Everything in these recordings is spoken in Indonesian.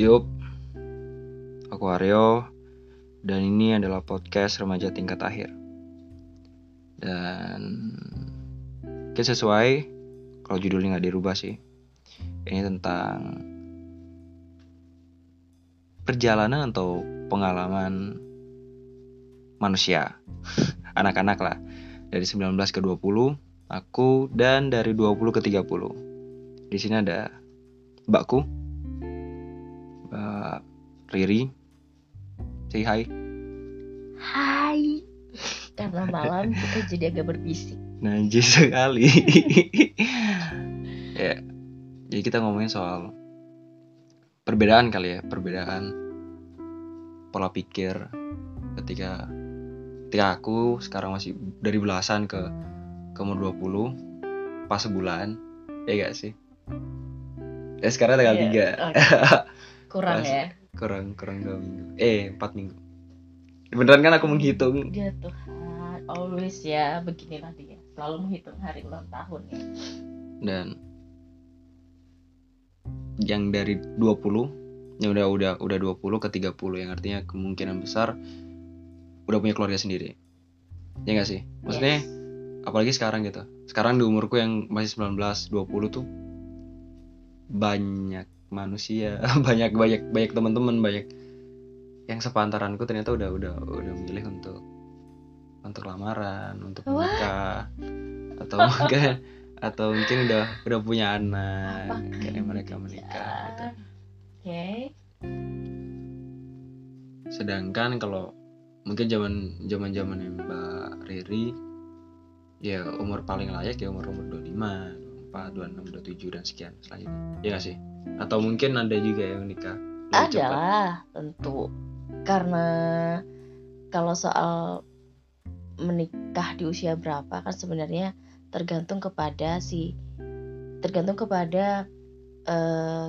Yup, aku Aryo, dan ini adalah podcast remaja tingkat akhir. Dan mungkin sesuai kalau judulnya nggak dirubah sih. Ini tentang perjalanan atau pengalaman manusia, anak-anak lah, dari 19 ke 20, aku dan dari 20 ke 30. Di sini ada mbakku, Mbak Riri. Say hi. Hai. Karena malam kita jadi agak berbisik. Najis sekali. ya. Jadi kita ngomongin soal perbedaan kali ya, perbedaan pola pikir ketika ketika aku sekarang masih dari belasan ke ke umur 20 pas sebulan ya gak sih ya sekarang tanggal Iya, tiga oke. Kurang Pas- ya. Kurang kurang dua minggu eh empat minggu beneran kan aku menghitung Dia Tuhan, always ya beginilah dia. Selalu menghitung hari ulang tahun ya. dan yang dari 20 yang udah udah udah 20 ke 30 yang artinya kemungkinan besar udah punya keluarga sendiri. Ya gak sih? Maksudnya Yes. apalagi sekarang gitu. Sekarang di umurku yang masih 19 20 tuh banyak manusia, banyak banyak banyak teman-teman, banyak yang sepantaranku ternyata udah udah udah milih untuk untuk lamaran, untuk menikah atau mungkin atau mungkin udah udah punya anak kayak mereka menikah gitu. Oke. Sedangkan kalau mungkin zaman zaman zaman Mbak Riri ya umur paling layak ya umur umur 25, 24, 26, 27 dan sekian selanjutnya. Iya gak sih? Atau mungkin ada juga yang nikah Ada cepat. lah tentu. Karena kalau soal menikah di usia berapa kan sebenarnya tergantung kepada si tergantung kepada eh,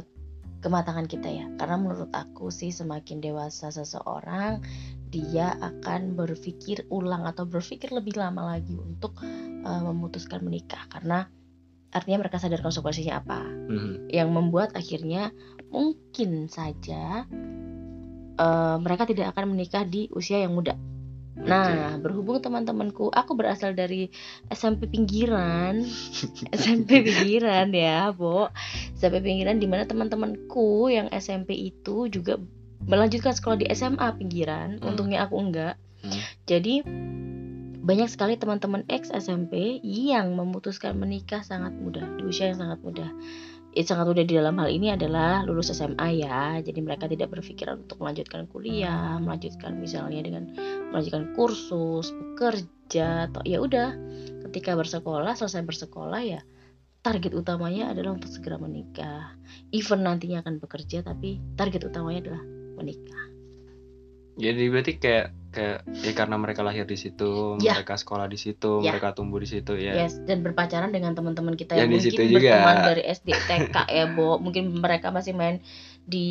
kematangan kita ya. Karena menurut aku sih semakin dewasa seseorang dia akan berpikir ulang atau berpikir lebih lama lagi untuk eh, memutuskan menikah karena artinya mereka sadar konsekuensinya apa Mhm. yang membuat akhirnya mungkin saja eh, mereka tidak akan menikah di usia yang muda. Nah, berhubung teman-temanku, aku berasal dari SMP pinggiran, SMP pinggiran ya, Bo. SMP pinggiran di mana teman-temanku yang SMP itu juga melanjutkan sekolah di SMA pinggiran. Hmm. Untungnya aku enggak. Hmm. Jadi banyak sekali teman-teman ex SMP yang memutuskan menikah sangat muda, di usia yang sangat muda. Eh, sangat muda di dalam hal ini adalah lulus SMA ya. Jadi mereka tidak berpikiran untuk melanjutkan kuliah, melanjutkan misalnya dengan melanjutkan kursus, bekerja atau ya udah ketika bersekolah, selesai bersekolah ya target utamanya adalah untuk segera menikah. Even nantinya akan bekerja tapi target utamanya adalah menikah. Jadi berarti kayak kayak ya karena mereka lahir di situ, Ya. mereka sekolah di situ, Ya. mereka tumbuh di situ ya. Yes, dan berpacaran dengan teman-teman kita Yang yang di mungkin situ juga. berteman dari SD TK ya, Bo. Mungkin mereka masih main di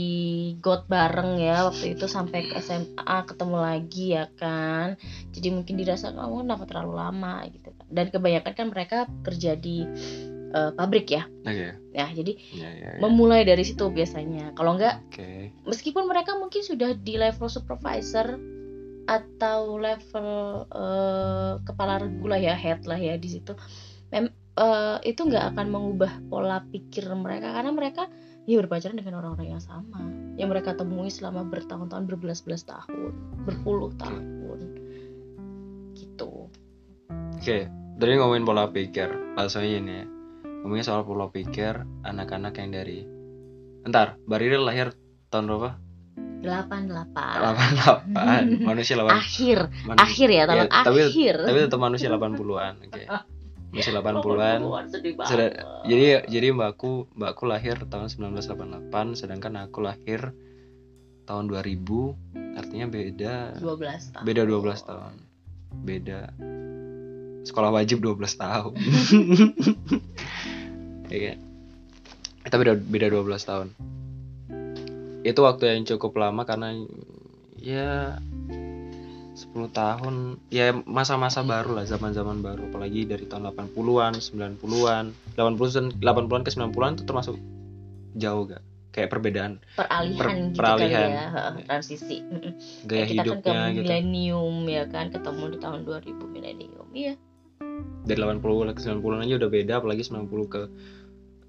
got bareng ya waktu itu sampai ke SMA ketemu lagi ya kan. Jadi mungkin dirasa kamu kenapa terlalu lama gitu kan. Dan kebanyakan kan mereka kerja di eh, pabrik ya. Oke. Ya, jadi Ya, ya, ya. memulai dari situ biasanya. Kalau enggak Oke. meskipun mereka mungkin sudah di level supervisor atau level eh, kepala regu lah ya head lah ya di situ Mem- eh, itu nggak akan mengubah pola pikir mereka karena mereka ya berpacaran dengan orang-orang yang sama yang mereka temui selama bertahun-tahun berbelas-belas tahun berpuluh tahun gitu Oke, tadi ngomongin pola pikir. Langsung aja nih ya. Ngomongin soal pola pikir anak-anak yang dari Entar, Mbak Riri lahir tahun berapa? 88 88. manusia 8. akhir manusia- akhir ya tahun Ya, tapi- akhir Tapi tetap manusia 80-an. Oke. Manusia 80-an. 80-an, sedih banget. Sudah- Jadi jadi mbakku mbakku lahir tahun 1988 sedangkan aku lahir tahun 2000 artinya beda 12 tahun beda 12 tahun. Beda sekolah wajib 12 tahun. Iya. Kita beda beda 12 tahun. Itu waktu yang cukup lama karena ya 10 tahun. Ya masa-masa baru lah zaman-zaman baru. Apalagi dari tahun 80-an 90-an 80-an 80-an ke 90-an itu termasuk jauh gak? Kayak perbedaan. Peralihan Per- gitu peralihan. kali ya transisi. Gaya Kayak kita kan ke hidupnya gitu. milenium ya kan ketemu di tahun 2000 milenium iya. Dari 80 ke 90-an aja udah beda apalagi 90 ke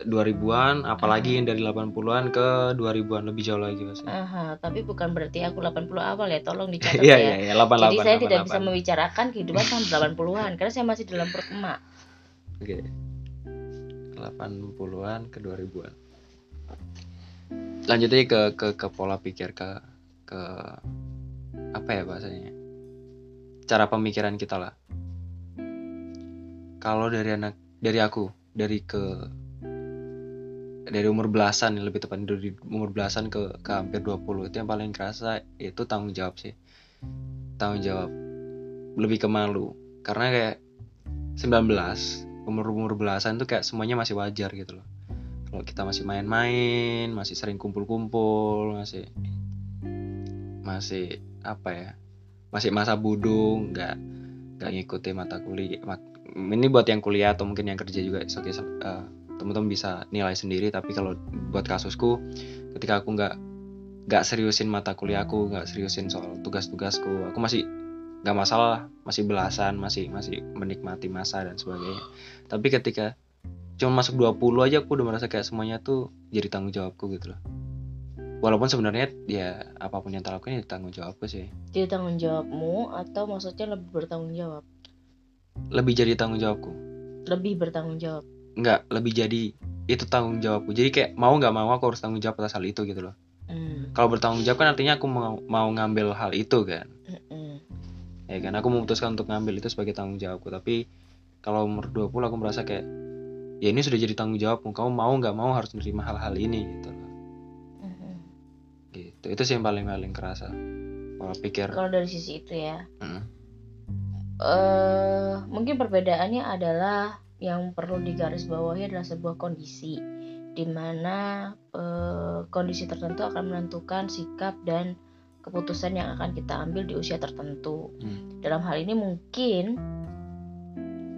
2000-an apalagi yang dari 80-an ke 2000-an lebih jauh lagi pasti Aha, tapi bukan berarti aku 80 awal ya tolong dicatat iya ya iya iya 88 jadi saya tidak bisa 88. membicarakan kehidupan tahun 80-an karena saya masih dalam perut emak Oke. 80-an ke 2000-an. Lanjut aja ke ke ke pola pikir ke ke apa ya bahasanya? Cara pemikiran kita lah. Kalau dari anak dari aku, dari ke dari umur belasan lebih tepat dari umur belasan ke ke hampir 20 itu yang paling kerasa itu tanggung jawab sih. Tanggung jawab. Lebih ke malu. Karena kayak 19 umur-umur belasan tuh kayak semuanya masih wajar gitu loh kalau kita masih main-main masih sering kumpul-kumpul masih masih apa ya masih masa budung nggak nggak ngikutin mata kuliah ini buat yang kuliah atau mungkin yang kerja juga oke eh, teman-teman bisa nilai sendiri tapi kalau buat kasusku ketika aku nggak nggak seriusin mata kuliahku nggak seriusin soal tugas-tugasku aku masih nggak masalah masih belasan masih masih menikmati masa dan sebagainya. Tapi ketika cuma masuk 20 aja aku udah merasa kayak semuanya tuh jadi tanggung jawabku gitu loh. Walaupun sebenarnya ya apa pun yang tak lakukan ya tanggung jawabku sih. Jadi tanggung jawabmu atau maksudnya lebih bertanggung jawab? Lebih jadi tanggung jawabku. Lebih bertanggung jawab nggak lebih jadi itu tanggung jawabku. Jadi kayak mau nggak mau aku harus tanggung jawab atas hal itu gitu loh. Hmm. kalau bertanggung jawab kan artinya aku mau mau ngambil hal itu kan. Mm-mm. ya kan aku memutuskan untuk ngambil itu sebagai tanggung jawabku. Tapi kalau umur 20 aku merasa kayak ya ini sudah jadi tanggung jawabmu kamu mau nggak mau harus menerima hal-hal ini gitu loh. Mm-mm. gitu. Itu sih yang paling paling kerasa. Pola pikir. Kalau dari sisi itu ya. Mm. eh mungkin perbedaannya adalah yang perlu digarisbawahi adalah sebuah kondisi di mana eh, kondisi tertentu akan menentukan sikap dan keputusan yang akan kita ambil di usia tertentu. Hmm. Dalam hal ini mungkin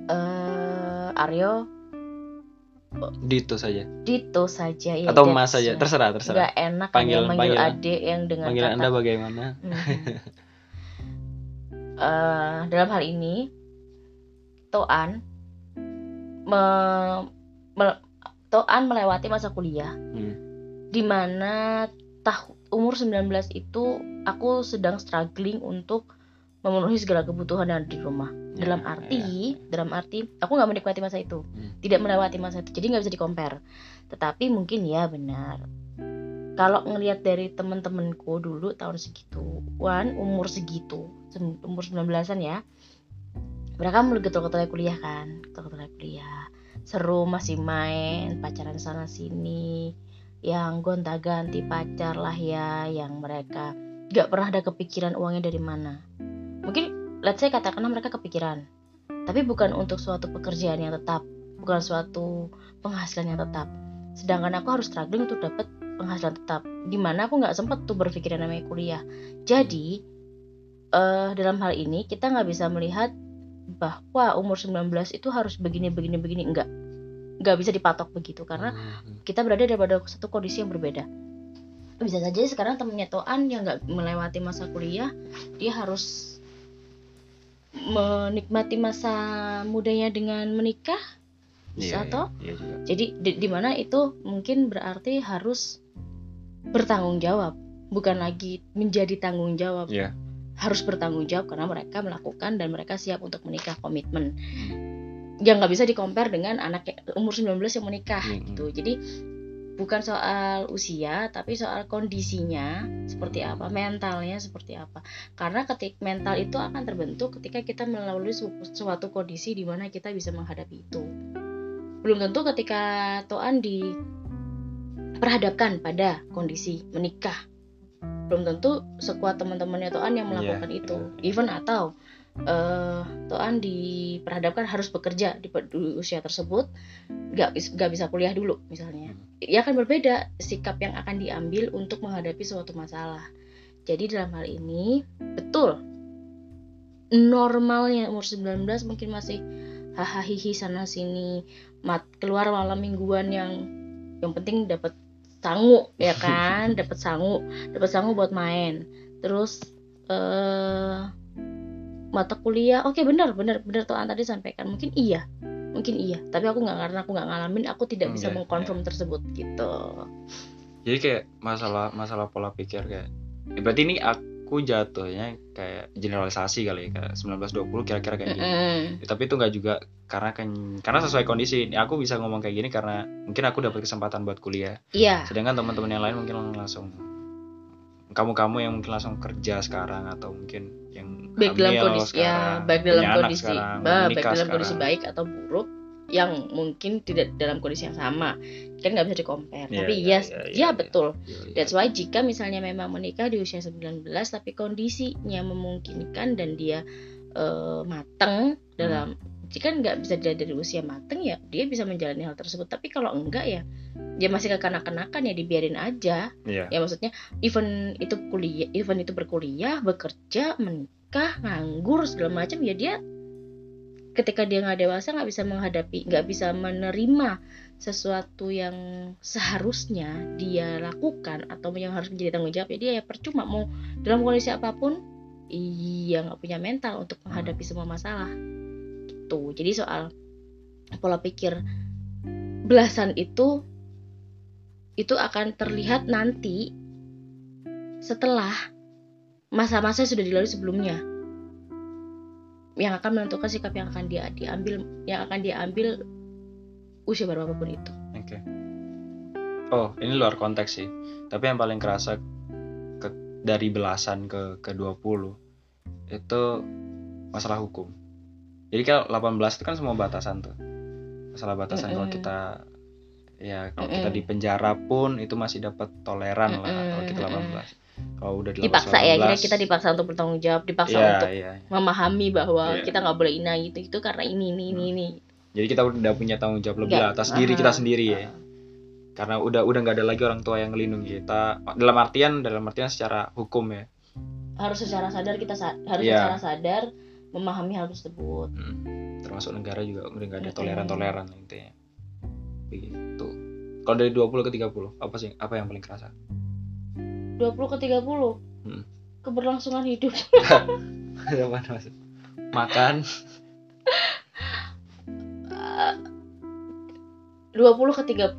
eh Aryo Dito saja Dito saja ya atau Mas saja terserah terserah nggak enak panggilan, manggil panggilan. adik yang dengan panggilan kata anda bagaimana Mhm. Eh, dalam hal ini Toan me- me- Toan melewati masa kuliah. Hmm. di mana tah umur 19 itu aku sedang struggling untuk memenuhi segala kebutuhan yang ada di rumah. Ya, dalam arti dalam arti aku nggak menikmati masa itu. Hmm. tidak melewati masa itu. Jadi nggak bisa dikompar tetapi mungkin ya benar. Kalau ngelihat dari temen-temenku dulu tahun segituan umur segitu umur 19-an ya mereka mulai getol-getolnya kuliah kan getol-getolnya kuliah. Seru masih main pacaran sana sini. Yang gonta-ganti pacar lah ya yang mereka nggak pernah ada kepikiran uangnya dari mana. Mungkin let's say katakanlah mereka kepikiran. Tapi bukan untuk suatu pekerjaan yang tetap bukan suatu penghasilan yang tetap. Sedangkan aku harus struggling untuk dapat penghasilan tetap. Di mana aku nggak sempet tuh berpikir yang namanya kuliah. Jadi eh dalam hal ini kita nggak bisa melihat bahwa umur 19 itu harus begini begini begini. Enggak nggak bisa dipatok begitu karena Hmm. kita berada pada satu kondisi yang berbeda. Bisa saja sekarang temennya Toan yang nggak melewati masa kuliah dia harus menikmati masa mudanya dengan menikah. Bisa Iya, toh? Iya juga. Jadi di, di mana itu mungkin berarti harus bertanggung jawab bukan lagi menjadi tanggung jawab. Iya. Harus bertanggung jawab karena mereka melakukan dan mereka siap untuk menikah komitmen. Yang nggak bisa dikompar dengan anak umur 19 yang menikah Hmm, gitu. Jadi bukan soal usia tapi soal kondisinya seperti apa mentalnya seperti apa. Karena ketik mental itu akan terbentuk ketika kita melalui su- suatu kondisi di mana kita bisa menghadapi itu. Belum tentu ketika Toan diperhadapkan pada kondisi menikah belum tentu sekuat teman-temannya Toan yang melakukan Iya, itu. iya. even atau eh Toan diperhadapkan harus bekerja di, di usia tersebut nggak nggak bisa kuliah dulu misalnya. Ya akan berbeda sikap yang akan diambil untuk menghadapi suatu masalah. Jadi dalam hal ini betul normalnya umur 19 mungkin masih hahaha sana sini mat keluar malam mingguan yang yang penting dapat sangu ya kan? Dapat sangu dapat sangu buat main. Terus eh mata kuliah. Oke benar benar benar tuh tadi sampaikan. Mungkin iya mungkin iya. Tapi aku nggak karena aku nggak ngalamin aku tidak bisa Oke, mengkonfirm tersebut gitu. Jadi kayak masalah masalah pola pikir kayak ya berarti ini aku jatuhnya kayak generalisasi kali ya kayak 1920 kira-kira kayak gini. Ya, tapi itu nggak juga karena kan karena sesuai kondisi Ini aku bisa ngomong kayak gini karena mungkin aku dapat kesempatan buat kuliah iya sedangkan teman-teman yang lain mungkin langsung kamu-kamu yang mungkin langsung kerja sekarang atau mungkin yang baik dalam hamil kondisi ya sekarang, baik dalam kondisi sekarang, ba- baik dalam kondisi sekarang. baik atau buruk yang mungkin tidak dalam kondisi yang sama kan nggak bisa di compare Iya, tapi iya, yes iya, ya, iya, iya. betul Iya, iya. That's why jika misalnya memang menikah di usia 19 tapi kondisinya memungkinkan dan dia eh, mateng dalam jika nggak bisa dilihat dari usia mateng ya dia bisa menjalani hal tersebut tapi kalau enggak ya dia masih kekanak-kanakan ya dibiarin aja Iya. ya maksudnya even itu kuliah even itu berkuliah bekerja menikah nganggur segala macam ya dia ketika dia nggak dewasa nggak bisa menghadapi nggak bisa menerima sesuatu yang seharusnya dia lakukan atau yang harus menjadi tanggung jawab ya dia ya percuma. Mau dalam kondisi apa pun iya nggak punya mental untuk menghadapi semua masalah. Gitu. Jadi soal pola pikir belasan itu itu akan terlihat nanti setelah masa-masa sudah dilalui sebelumnya yang akan menentukan sikap yang akan dia diambil yang akan dia ambil usia berapapun itu Oke. Oh, ini luar konteks sih. Tapi yang paling kerasa ke- dari belasan ke ke 20 itu masalah hukum. Jadi kalau 18 itu kan semua batasan tuh. Masalah batasan kalau Mm-mm. kita ya kalau kita Mm-mm. di penjara pun itu masih dapat toleran lah kalau kita Mm-mm. 18. Kalau udah di dipaksa ya kita 18, kita dipaksa untuk bertanggung jawab dipaksa Iya, untuk iya. memahami bahwa Iya. kita nggak boleh ina gitu itu karena ini ini ini ini Jadi kita udah punya tanggung jawab lebih lah atas diri kita ah, sendiri ya. Karena udah udah nggak ada lagi orang tua yang ngelindungi kita. Dalam artian dalam artian secara hukum ya. harus secara sadar kita sa- harus Iya. secara sadar memahami hal tersebut Hmm. Termasuk negara juga udah nggak ada Mm-mm. toleran-toleran intinya. Begitu. Kalau dari 20 ke 30, apa sih? Apa yang paling kerasa? 20 ke 30 Hmm. keberlangsungan hidup. Ada mana Mas? Makan. 20 ke 30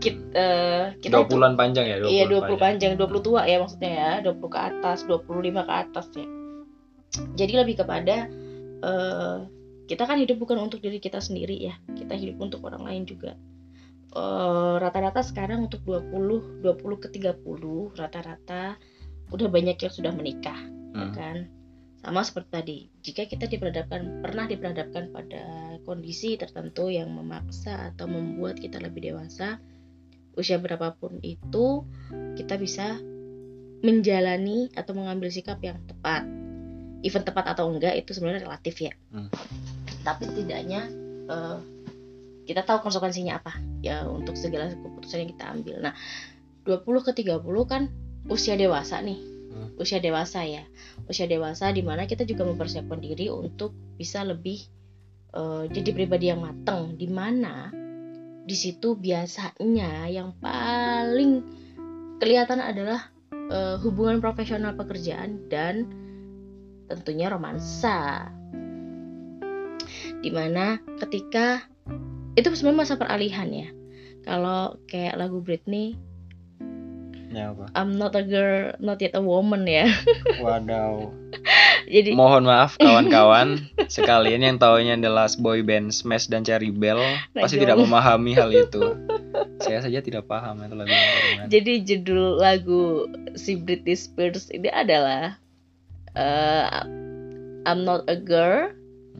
kita, eh, kita 20 bulan panjang ya, 20 iya bulan 20 panjang. 20 tua ya maksudnya ya. 20 ke atas 25 ke atas ya. Jadi lebih kepada eh, kita kan hidup bukan untuk diri kita sendiri ya. Kita hidup untuk orang lain juga Eh, rata-rata sekarang untuk 20 20 ke 30 rata-rata udah banyak yang sudah menikah ya Hmm. kan sama seperti tadi jika kita diperhadapkan pernah diperhadapkan pada kondisi tertentu yang memaksa atau membuat kita lebih dewasa usia berapapun itu kita bisa menjalani atau mengambil sikap yang tepat even tepat atau enggak itu sebenarnya relatif ya Hmm. tapi setidaknya eh, kita tahu konsekuensinya apa ya untuk segala keputusan yang kita ambil. Nah 20 ke 30 kan usia dewasa nih. Hmm. usia dewasa ya. Usia dewasa di mana kita juga mempersiapkan diri untuk bisa lebih eh, jadi pribadi yang matang di mana di situ biasanya yang paling kelihatan adalah eh, hubungan profesional pekerjaan dan tentunya romansa. Di mana ketika itu sebenarnya masa peralihan ya kalau kayak lagu Britney Ya apa? I'm not a girl not yet a woman ya Wadaw. jadi Mohon maaf kawan-kawan sekalian yang taunya adalah boy band Smash dan Cherry Bell pasti Najong. tidak memahami hal itu. Saya saja tidak paham itu lagu jadi judul lagu si Britney Spears ini adalah eh, I'm not a girl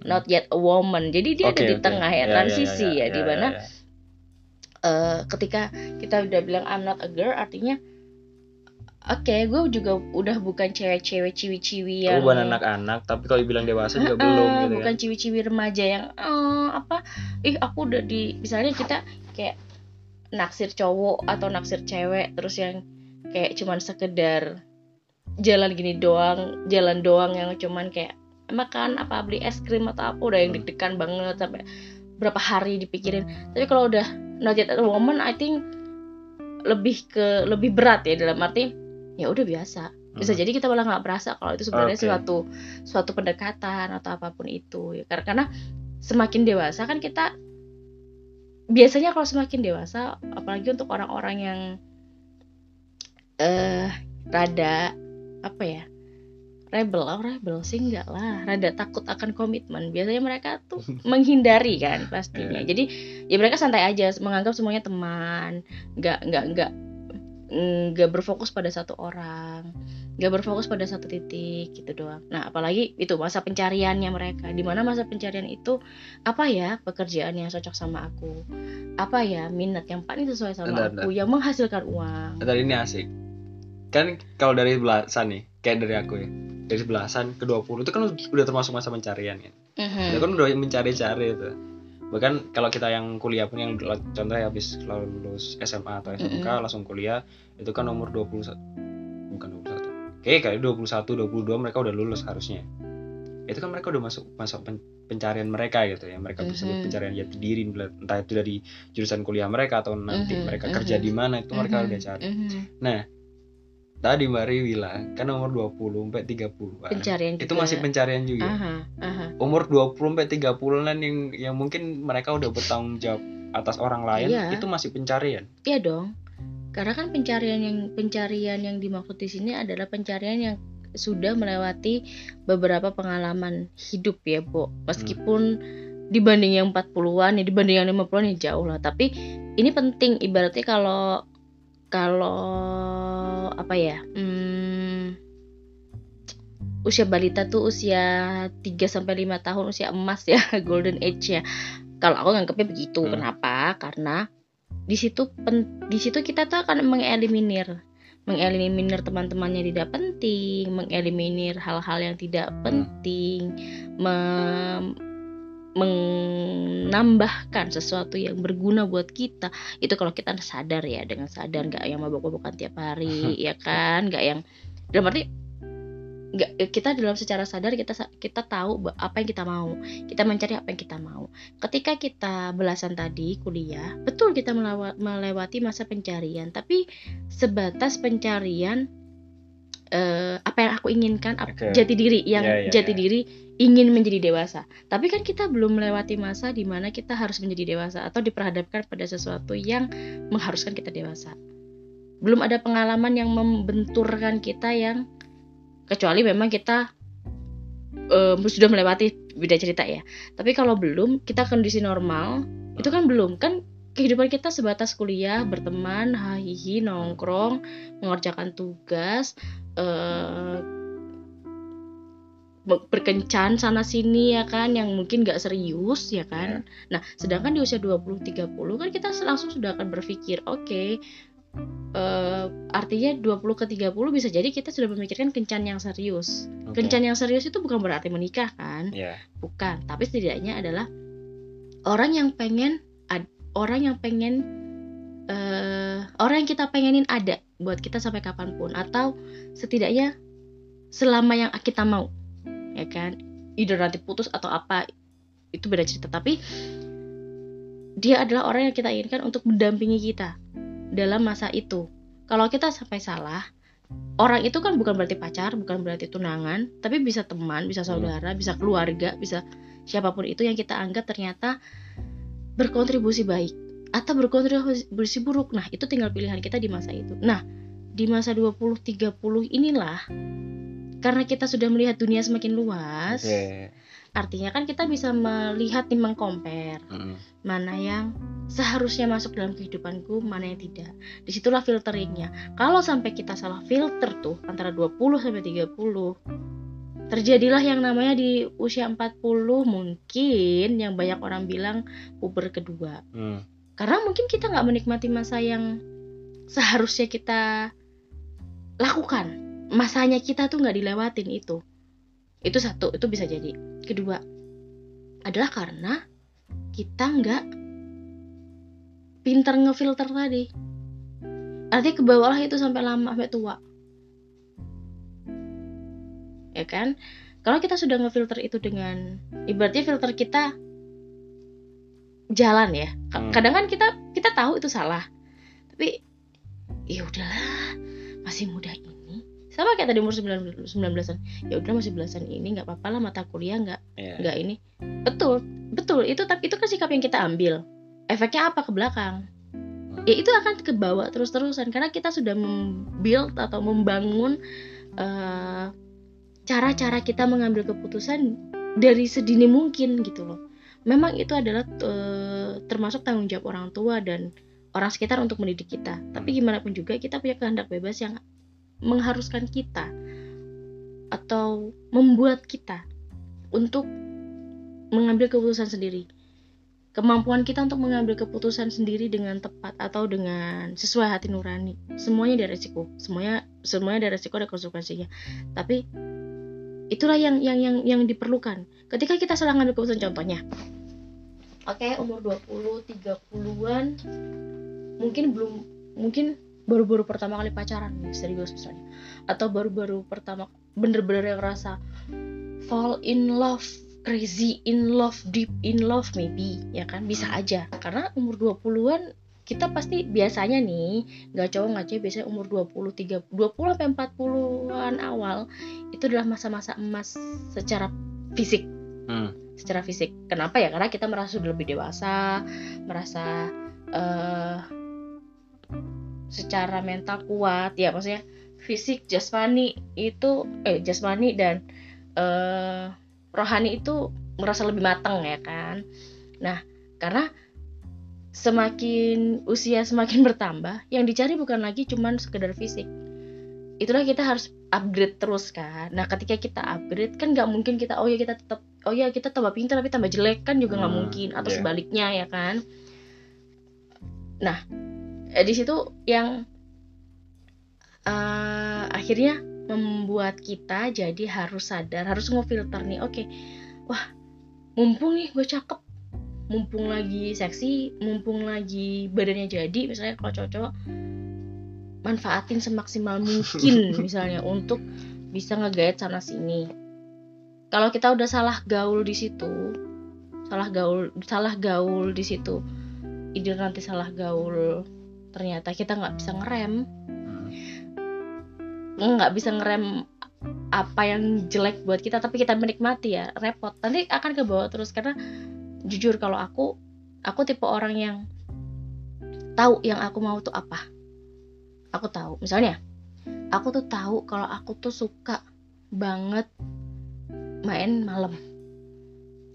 not yet a woman jadi dia ada Oke, di oke. tengah ya Ya, transisi ya, ya, di mana ya. eh, ketika kita udah bilang I'm not a girl artinya oke gue juga udah bukan cewek-cewek ciwi-ciwi yang bukan anak-anak, tapi kalau dibilang dewasa juga Eh, belum gitu bukan kan. ciwi-ciwi remaja yang eh, apa ih aku udah di misalnya kita kayak naksir cowok atau naksir cewek terus yang kayak cuman sekedar jalan gini doang jalan doang yang cuman kayak makan apa beli es krim atau apa udah yang deg-degan banget sampai berapa hari dipikirin tapi kalau udah not yet a woman I think lebih ke lebih berat ya dalam arti ya udah biasa bisa Hmm. jadi kita malah nggak berasa kalau itu sebenarnya Oke. suatu suatu pendekatan atau apa pun itu ya karena, karena semakin dewasa kan kita biasanya kalau semakin dewasa apalagi untuk orang-orang yang eh rada apa ya rebel oh rebel sih enggak lah. Rada takut akan komitmen. Biasanya mereka tuh menghindari kan pastinya. Iya. jadi ya mereka santai aja menganggap semuanya teman. Nggak nggak nggak nggak berfokus pada satu orang. Nggak berfokus pada satu titik gitu doang. Nah apalagi itu masa pencariannya mereka. Di mana masa pencarian itu apa ya pekerjaan yang cocok sama aku? Apa ya minat yang paling sesuai sama Bentar, aku yang menghasilkan uang? Tadi ini asik. Kan kalau dari belasan nih, kayak dari aku ya. Dari belasan ke 20 itu kan udah termasuk masa pencarian kan. Mhm. Itu kan udah mencari-cari itu. Bahkan kalau kita yang kuliah pun yang contohnya habis lulus SMA atau SMK Mm-mm. langsung kuliah, itu kan umur 21 bukan 21. Oke, kayak 21, 22 mereka udah lulus harusnya. Itu kan mereka udah masuk masuk pen- pencarian mereka gitu ya. Mereka bisa Mhm. pencarian jati diri entah itu dari jurusan kuliah mereka atau nanti Mhm, mereka mhm. kerja di mana itu mereka Mhm, udah cari. mhm. Tadi Mbak Ri bilang kan umur 20 sampai 30 -an. pencarian Itu juga. masih pencarian juga. aha aha Umur 20 sampai 30-an yang yang mungkin mereka udah bertanggung jawab atas orang lain, Iya. itu masih pencarian. Iya dong. Karena kan pencarian yang pencarian yang dimaksud di sini adalah pencarian yang sudah melewati beberapa pengalaman hidup ya, Bo. Meskipun dibanding yang 40-an ya dibanding yang 50-an ya jauh lah, tapi ini penting ibaratnya kalau kalau apa ya? Hmm, usia balita tuh usia 3 sampai 5 tahun usia emas ya, golden age ya. Kalau aku nganggapnya begitu. Hmm. Kenapa? Karena di situ pen- di situ kita tuh akan mengeliminir mengeliminir teman-teman yang tidak penting, mengeliminir hal-hal yang tidak Hmm. penting, mem- menambahkan sesuatu yang berguna buat kita. Itu kalau kita sadar ya, dengan sadar nggak yang mabok-mabokan tiap hari, ya kan? Nggak yang dalam arti nggak kita dalam secara sadar kita kita tahu apa yang kita mau kita mencari apa yang kita mau ketika kita belasan tadi kuliah betul kita melewati masa pencarian tapi sebatas pencarian eh, apa yang aku inginkan Oke. jati diri yang Ya, ya, jati ya. diri ingin menjadi dewasa. Tapi kan kita belum melewati masa di mana kita harus menjadi dewasa atau diperhadapkan pada sesuatu yang mengharuskan kita dewasa. Belum ada pengalaman yang membenturkan kita yang kecuali memang kita em, sudah melewati beda cerita ya. Tapi kalau belum kita kondisi normal itu kan belum. Kan kehidupan kita sebatas kuliah berteman hahihi nongkrong mengerjakan tugas be- berkencan sana sini ya kan yang mungkin gak serius ya kan. Nah sedangkan di usia 20 30 kan kita langsung sudah akan berpikir oke eh, artinya 20 ke 30 bisa jadi kita sudah memikirkan kencan yang serius. Oke. kencan yang serius itu bukan berarti menikah kan? Ya. bukan tapi setidaknya adalah orang yang pengen ad- orang yang pengen eh orang yang kita pengenin ada buat kita sampai kapan pun atau setidaknya selama yang kita mau ya kan? Either nanti putus atau apa itu beda cerita. Tapi dia adalah orang yang kita inginkan untuk mendampingi kita dalam masa itu. Kalau kita sampai salah orang itu kan bukan berarti pacar bukan berarti tunangan tapi bisa teman bisa saudara bisa keluarga bisa siapa pun itu yang kita anggap ternyata berkontribusi baik atau berkontribusi buruk. Nah itu tinggal pilihan kita di masa itu. Nah di masa 20-30 inilah karena kita sudah melihat dunia semakin luas Oke. artinya kan kita bisa melihat nih mengcompare Mm-mm. mana yang seharusnya masuk dalam kehidupanku, mana yang tidak. Di situlah filteringnya. Kalau sampai kita salah filter tuh antara 20 sampai 30, terjadilah yang namanya di usia 40 mungkin yang banyak orang bilang puber kedua. Hmm. Karena mungkin kita nggak menikmati masa yang seharusnya kita lakukan. Masanya kita tuh nggak dilewatin itu. Itu satu, itu bisa jadi. Kedua, adalah karena kita nggak pinter ngefilter tadi. Artinya kebawalah itu sampai lama sampai tua. Ya kan? Kalau kita sudah ngefilter itu dengan ibaratnya filter kita jalan ya. Hmm. Kadang kan kita kita tahu itu salah. Tapi ya udahlah masih muda ini sama kayak tadi umur 19 19-an ya udah masih belasan ini nggak apa-apa lah mata kuliah nggak nggak ini. Betul betul. Itu tapi itu kan sikap yang kita ambil. Efeknya apa ke belakang? Ya itu akan ke bawah terus-terusan karena kita sudah membuild atau membangun eh, cara-cara kita mengambil keputusan dari sedini mungkin gitu loh. Memang itu adalah eh, termasuk tanggung jawab orang tua dan orang sekitar untuk mendidik kita. Tapi gimana pun juga kita punya kehendak bebas yang mengharuskan kita atau membuat kita untuk mengambil keputusan sendiri. Kemampuan kita untuk mengambil keputusan sendiri dengan tepat atau dengan sesuai hati nurani. Semuanya ada resiko. Semuanya semuanya ada resiko ada konsekuensinya. Tapi itulah yang yang yang yang diperlukan. Ketika kita salah ngambil keputusan contohnya. Oke umur 20 30-an mungkin belum mungkin baru-baru pertama kali pacaran nih serius misalnya atau baru-baru pertama bener-bener yang rasa fall in love crazy in love deep in love maybe ya kan bisa aja karena umur 20-an kita pasti biasanya nih nggak cowok nggak cewek biasanya umur 20 30 20 sampai 40-an awal itu adalah masa-masa emas secara fisik Hmm. secara fisik. Kenapa ya? Karena kita merasa sudah lebih dewasa, merasa eh secara mental kuat, ya maksudnya fisik, jasmani itu eh jasmani dan eh rohani itu merasa lebih matang ya kan. Nah, karena semakin usia semakin bertambah, yang dicari bukan lagi cuman sekedar fisik. Itulah kita harus upgrade terus kan. Nah, ketika kita upgrade kan nggak mungkin kita oh ya kita tetap oh ya kita tambah pintar tapi tambah jelek kan juga nggak Hmm, mungkin atau iya. sebaliknya ya kan. Nah, di situ yang eh, akhirnya membuat kita jadi harus sadar, harus ngefilter nih. Oke, wah mumpung nih gue cakep, mumpung lagi seksi, mumpung lagi badannya jadi, misalnya kalau cowok manfaatin semaksimal mungkin misalnya untuk bisa ngegait sana sini. Kalau kita udah salah gaul di situ, salah gaul, salah gaul di situ, ide nanti salah gaul, ternyata kita nggak bisa ngerem, Hmm. nggak bisa ngerem apa yang jelek buat kita, tapi kita menikmati ya, repot. Nanti akan ke bawah terus karena jujur kalau aku, aku tipe orang yang tahu yang aku mau tuh apa. Aku tahu, misalnya, aku tuh tahu kalau aku tuh suka banget main malam.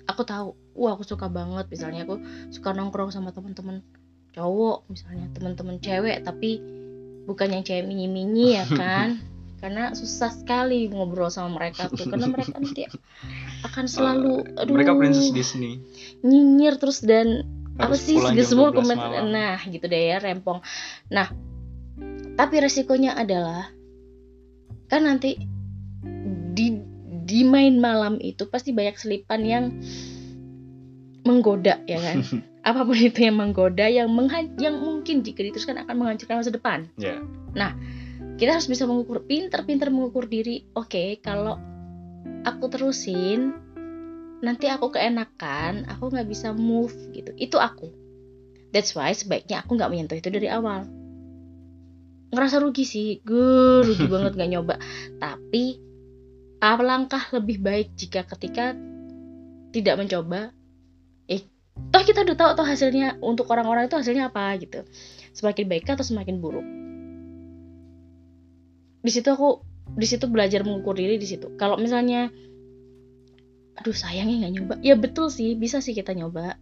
Aku tahu, wah aku suka banget misalnya aku suka nongkrong sama teman-teman cowok misalnya teman-teman cewek tapi bukan yang cewek mini-mini ya kan? Karena susah sekali ngobrol sama mereka tuh karena mereka nanti akan selalu aduh Mereka princess Disney. nyinyir terus dan apa sih semua 12 komen nah gitu deh ya rempong. Nah tapi resikonya adalah kan nanti di di main malam itu pasti banyak selipan yang menggoda ya kan apa pun itu yang menggoda yang mengha- yang mungkin jika diteruskan akan menghancurkan masa depan. Ya. kita harus bisa mengukur pinter-pinter mengukur diri. Oke kalau aku terusin nanti aku keenakan aku nggak bisa move gitu. Itu aku. That's why sebaiknya aku nggak menyentuh itu dari awal. Ngerasa rugi sih. Gue rugi banget nggak nyoba. Tapi alangkah lebih baik jika ketika tidak mencoba toh kita udah tahu toh hasilnya untuk orang-orang itu hasilnya apa gitu. Semakin baik atau semakin buruk? Di situ aku di situ belajar mengukur diri di situ. Kalau misalnya aduh sayangnya nggak nyoba. Ya betul sih bisa sih kita nyoba.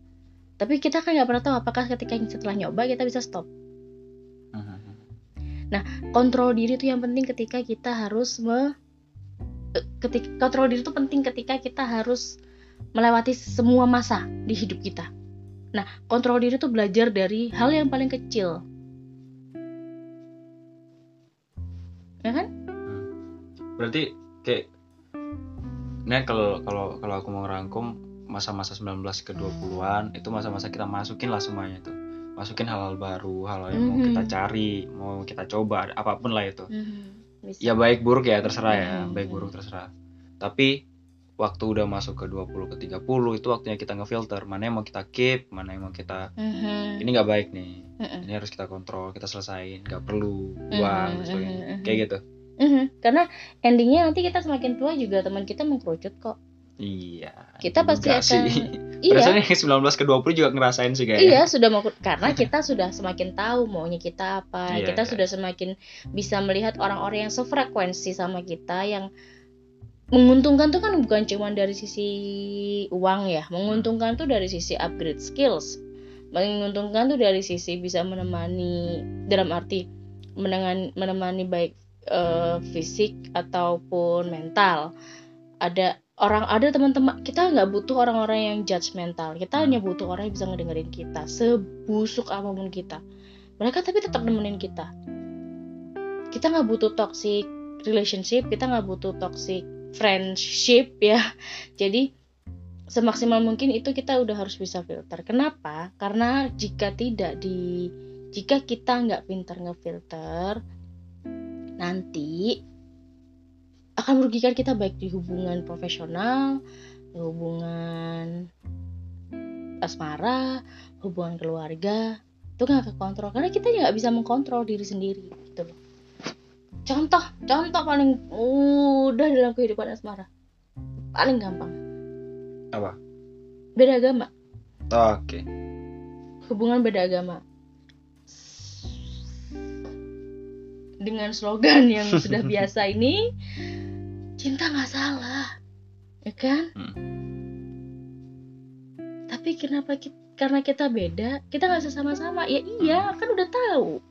Tapi kita kan nggak pernah tahu apakah ketika setelah nyoba kita bisa stop. Kontrol diri itu yang penting ketika kita harus me eh, ketika kontrol diri itu penting ketika kita harus melewati semua masa di hidup kita nah kontrol diri itu belajar dari hal yang paling kecil ya kan Berarti kayak Nah, kalau kalau kalau aku mau rangkum masa-masa 19 ke 20-an itu masa-masa kita masukin lah semuanya itu. Masukin hal-hal baru, hal yang mau Mhm. kita cari, mau kita coba, apa pun lah itu. Bisa. Ya baik buruk ya terserah ya, Mhm. baik buruk terserah. Tapi waktu udah masuk ke 20 ke 30 itu waktunya kita ngefilter mana yang mau kita keep mana yang mau kita Mhm. ini nggak baik nih Mhm. ini harus kita kontrol kita selesain nggak perlu buang dan mhm, sebagainya mhm. kayak gitu Mhm. karena endingnya nanti kita semakin tua juga teman kita mengkerucut kok iya Kita pasti akan- sih. iya Rasanya yang 19 ke 20 juga ngerasain sih kayaknya Iya sudah mau karena kita sudah semakin tahu maunya kita apa Iya, kita iya. sudah semakin bisa melihat orang-orang yang sefrekuensi sama kita yang menguntungkan tuh kan bukan cuma dari sisi uang ya. Menguntungkan tuh dari sisi upgrade skills. Menguntungkan tuh dari sisi bisa menemani dalam arti menemani baik eh, fisik ataupun mental. Ada orang ada teman-teman kita nggak butuh orang-orang yang judgmental kita hanya butuh orang yang bisa ngedengerin kita sebusuk apa pun kita. Mereka tapi tetap nemenin kita. Kita nggak butuh toxic relationship kita nggak butuh toxic friendship ya. Jadi semaksimal mungkin itu kita udah harus bisa filter. Kenapa? Karena jika tidak di jika kita nggak pintar ngefilter nanti akan merugikan kita baik di hubungan profesional, hubungan asmara, hubungan keluarga, itu nggak kekontrol. Karena kita nggak bisa mengkontrol diri sendiri gitu loh. Contoh, contoh paling mudah dalam kehidupan asmara, paling gampang. Apa? Beda agama, oke hubungan beda agama. Dengan slogan yang sudah biasa ini, cinta nggak salah, ya kan? Hmm. Tapi kenapa kita, karena kita beda, kita nggak bisa sama-sama? Ya iya, kan udah tahu.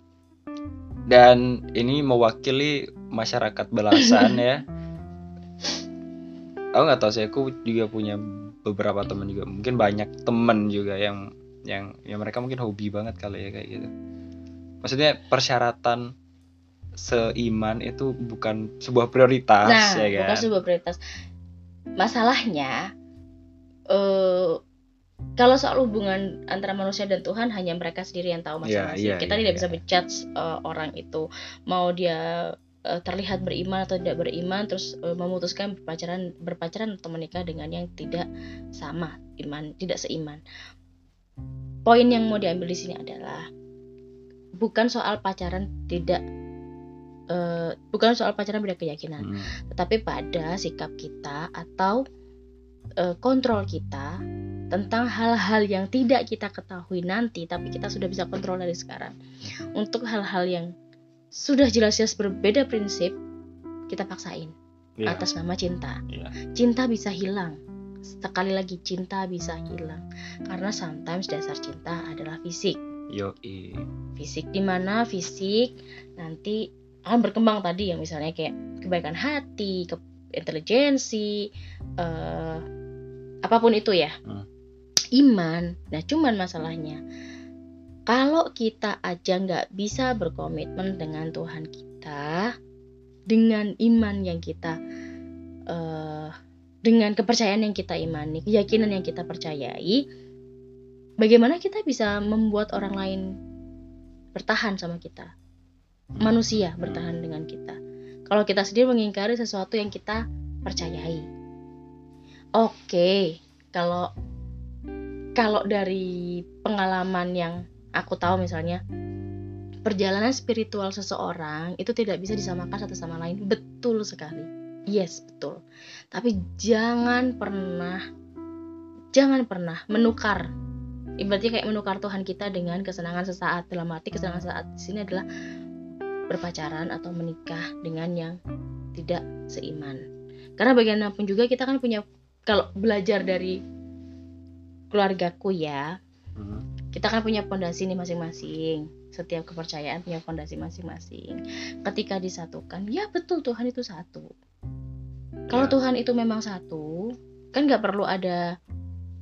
Dan ini mewakili masyarakat belasan ya. Aku nggak tahu sih aku juga punya beberapa teman juga. Mungkin banyak temen juga yang yang yang mereka mungkin hobi banget kali ya kayak gitu. Maksudnya persyaratan seiman itu bukan sebuah prioritas nah, ya kan? bukan sebuah prioritas. Masalahnya, eh kalau soal hubungan antara manusia dan Tuhan hanya mereka sendiri yang tahu Iya, masing-masing. iya, Kita iya, tidak iya. bisa menjudge eh, orang itu mau dia eh, terlihat beriman atau tidak beriman, terus eh, memutuskan berpacaran berpacaran atau menikah dengan yang tidak sama iman, tidak seiman. Poin yang mau diambil di sini adalah bukan soal pacaran tidak eh, bukan soal pacaran beda keyakinan Hmm, tetapi pada sikap kita atau eh, kontrol kita tentang hal-hal yang tidak kita ketahui nanti tapi kita sudah bisa kontrol dari sekarang. Untuk hal-hal yang sudah jelas-jelas berbeda prinsip kita paksain iya, atas nama cinta. Iya. cinta bisa hilang. Sekali lagi cinta bisa hilang. Karena sometimes dasar cinta adalah fisik. Yoi. fisik di mana? Fisik nanti akan berkembang tadi yang misalnya kayak kebaikan hati, ke intelijensi, eh, apa pun itu ya, Hmm. Iman. Nah cuman masalahnya kalau kita aja nggak bisa berkomitmen dengan Tuhan kita, dengan iman yang kita, eh, dengan kepercayaan yang kita imani, keyakinan yang kita percayai, bagaimana kita bisa membuat orang lain bertahan sama kita? manusia bertahan dengan kita. Kalau kita sendiri mengingkari sesuatu yang kita percayai. Oke, kalau kalau dari pengalaman yang aku tahu misalnya perjalanan spiritual seseorang itu tidak bisa disamakan satu sama lain. Betul sekali. Yes, betul. Tapi jangan pernah jangan pernah menukar ibaratnya kayak menukar Tuhan kita dengan kesenangan sesaat dalam arti kesenangan sesaat di sini adalah berpacaran atau menikah dengan yang tidak seiman. Karena bagaimanapun juga kita kan punya kalau belajar dari keluargaku ya, Hmm, kita kan punya fondasi nih masing-masing. Setiap kepercayaan punya fondasi masing-masing. Ketika disatukan, ya betul Tuhan itu satu. Kalau Ya. Tuhan itu memang satu, kan nggak perlu ada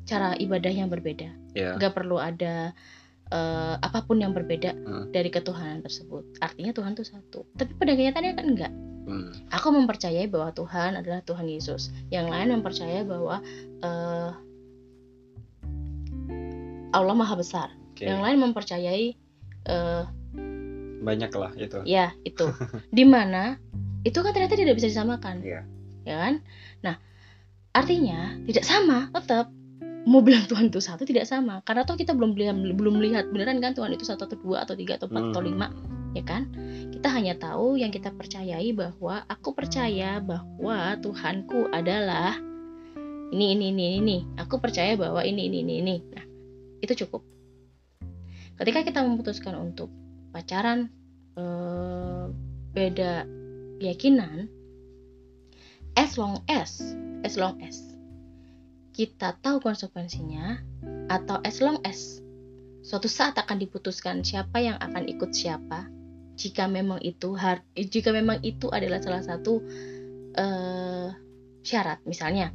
cara ibadah yang berbeda, ya. nggak perlu ada eh, apa pun yang berbeda Hmm. dari ketuhanan tersebut. Artinya Tuhan itu satu. Tapi pada kenyataannya kan enggak. Hmm, Aku mempercayai bahwa Tuhan adalah Tuhan Yesus. Yang lain mempercayai bahwa eh, Allah Maha Besar. oke. Yang lain mempercayai eh, Banyak lah itu. ya itu. Di mana itu kan ternyata tidak bisa disamakan. Iya. Ya kan? Nah, artinya tidak sama tetap mau bilang Tuhan itu satu tidak sama karena toh kita belum lihat belum lihat beneran kan Tuhan itu satu atau dua atau tiga atau empat atau Hmm. lima ya kan kita hanya tahu yang kita percayai bahwa aku percaya bahwa Tuhanku adalah ini ini ini ini aku percaya bahwa ini ini ini ini nah itu cukup. Ketika kita memutuskan untuk pacaran eh, beda keyakinan as long as as long as kita tahu konsekuensinya atau as long as suatu saat akan diputuskan siapa yang akan ikut siapa jika memang itu jika memang itu adalah salah satu eh, syarat misalnya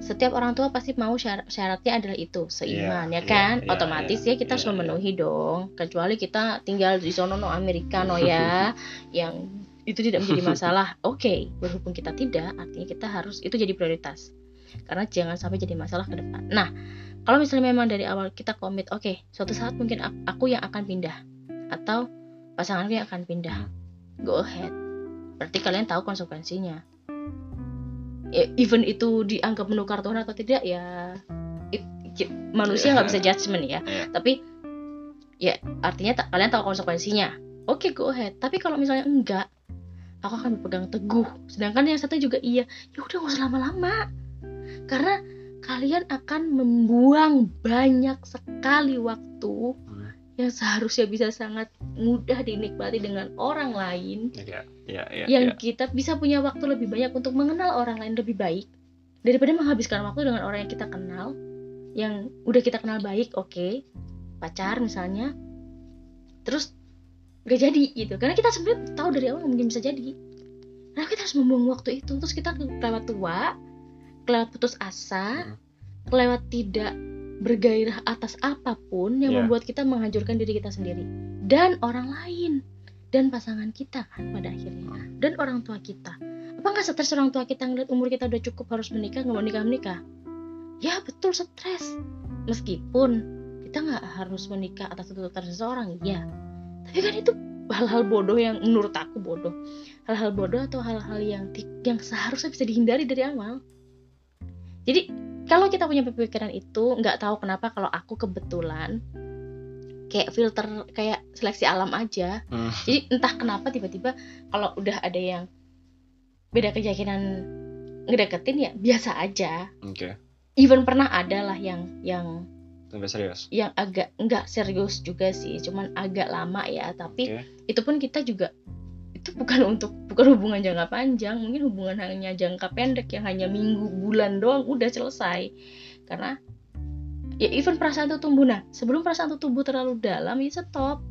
setiap orang tua pasti mau syarat, syaratnya adalah itu seiman Iya, ya kan? iya, iya, otomatis iya, ya kita harus iya, iya. memenuhi dong. Kecuali kita tinggal di sono no Amerika no ya yang itu tidak menjadi masalah. Oke berhubung kita tidak artinya kita harus itu jadi prioritas. Karena jangan sampai jadi masalah ke depan. Nah kalau misalnya memang dari awal kita komit oke suatu saat mungkin ak- aku yang akan pindah atau pasanganku yang akan pindah. Go ahead. Berarti kalian tahu konsekuensinya Ya, even itu dianggap menukar Tuhan atau tidak ya it- ki- manusia nggak bisa judgement ya. Iya. tapi ya artinya tak kalian tahu konsekuensinya. Oke go ahead. Tapi kalau misalnya enggak aku akan berpegang teguh. Sedangkan yang satu juga iya. Ya udah nggak usah lama-lama. Karena kalian akan membuang banyak sekali waktu Hmm. Yang seharusnya bisa sangat mudah dinikmati dengan orang lain. Ya ya ya, yang ya. kita bisa punya waktu lebih banyak untuk mengenal orang lain lebih baik. Daripada menghabiskan waktu dengan orang yang kita kenal yang udah kita kenal baik oke. Pacar misalnya. Terus gak jadi gitu. Karena kita sebenarnya tahu dari awal mungkin bisa jadi. Nah kita harus membuang waktu itu. Terus kita kelewat tua kelewat putus asa Hmm. kelewat tidak bergairah atas apa pun yang Iya. membuat kita menghancurkan diri kita sendiri. Dan orang lain. Dan pasangan kita kan pada akhirnya. Dan orang tua kita. Apa nggak stres orang tua kita ngeliat umur kita udah cukup harus menikah nggak mau nikah menikah? Ya betul stres. Meskipun kita nggak harus menikah atas tuntutan seseorang ya tapi kan itu hal-hal bodoh yang menurut aku bodoh. Hal-hal bodoh atau hal-hal yang yang seharusnya bisa dihindari dari awal. Jadi kalau kita punya pemikiran itu nggak tahu kenapa kalau aku kebetulan kayak filter kayak seleksi alam aja. Hmm. jadi entah kenapa tiba-tiba kalau udah ada yang beda keyakinan ngedeketin ya biasa aja. Oke. Even pernah ada lah yang yang sampai serius? yang agak nggak serius juga sih cuman agak lama ya. Tapi Oke. itu pun kita juga itu bukan untuk bukan hubungan jangka panjang. Mungkin hubungan hanya jangka pendek yang hanya minggu bulan doang udah selesai. Karena ya even perasaan itu tumbuh. Nah sebelum perasaan itu tumbuh terlalu dalam ya stop.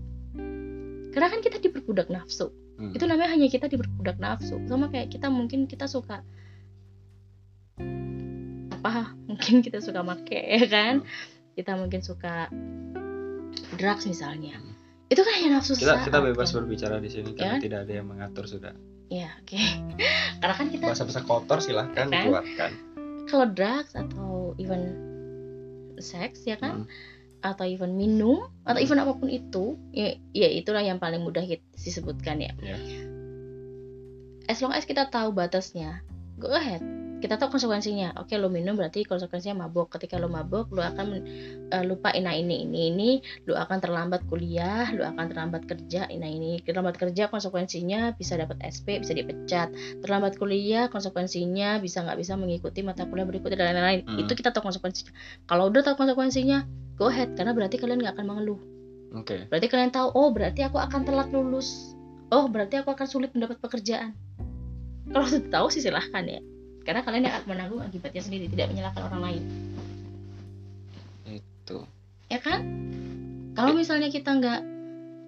Karena kan kita diperbudak nafsu. Hmm. itu namanya hanya kita diperbudak nafsu. Sama kayak kita mungkin kita suka apa mungkin kita suka make ya kan? Kita mungkin suka drugs misalnya. Hmm. Itu kan hanya nafsu kita kita bebas kan? berbicara di sini karena Ya. tidak ada yang mengatur sudah ya oke karena kan kita bahasa-bahasa kotor silahkan Kan? dikeluarkan kalau drugs atau even seks ya kan Hmm. atau even minum atau even apa pun itu ya, ya itulah yang paling mudah kita disebutkan ya Ya. as long as kita tahu batasnya go ahead kita tahu konsekuensinya. Oke lo minum berarti konsekuensinya mabuk. Ketika lo mabuk lo akan eh, lupa nah ini ini ini. Lo akan terlambat kuliah lo akan terlambat kerja nah ini. Terlambat kerja konsekuensinya bisa dapat SP bisa dipecat. Terlambat kuliah konsekuensinya bisa nggak bisa mengikuti mata kuliah berikutnya dan lain-lain. Hmm. itu kita tahu konsekuensinya. Kalau udah tahu konsekuensinya go ahead. Karena berarti kalian nggak akan mengeluh. Oke. Berarti kalian tahu oh berarti aku akan telat lulus. Oh berarti aku akan sulit mendapat pekerjaan. Kalau sudah tahu sih silahkan ya karena kalian yang akan menanggung akibatnya sendiri tidak menyalahkan orang lain. Itu. Ya kan? Kalau misalnya kita nggak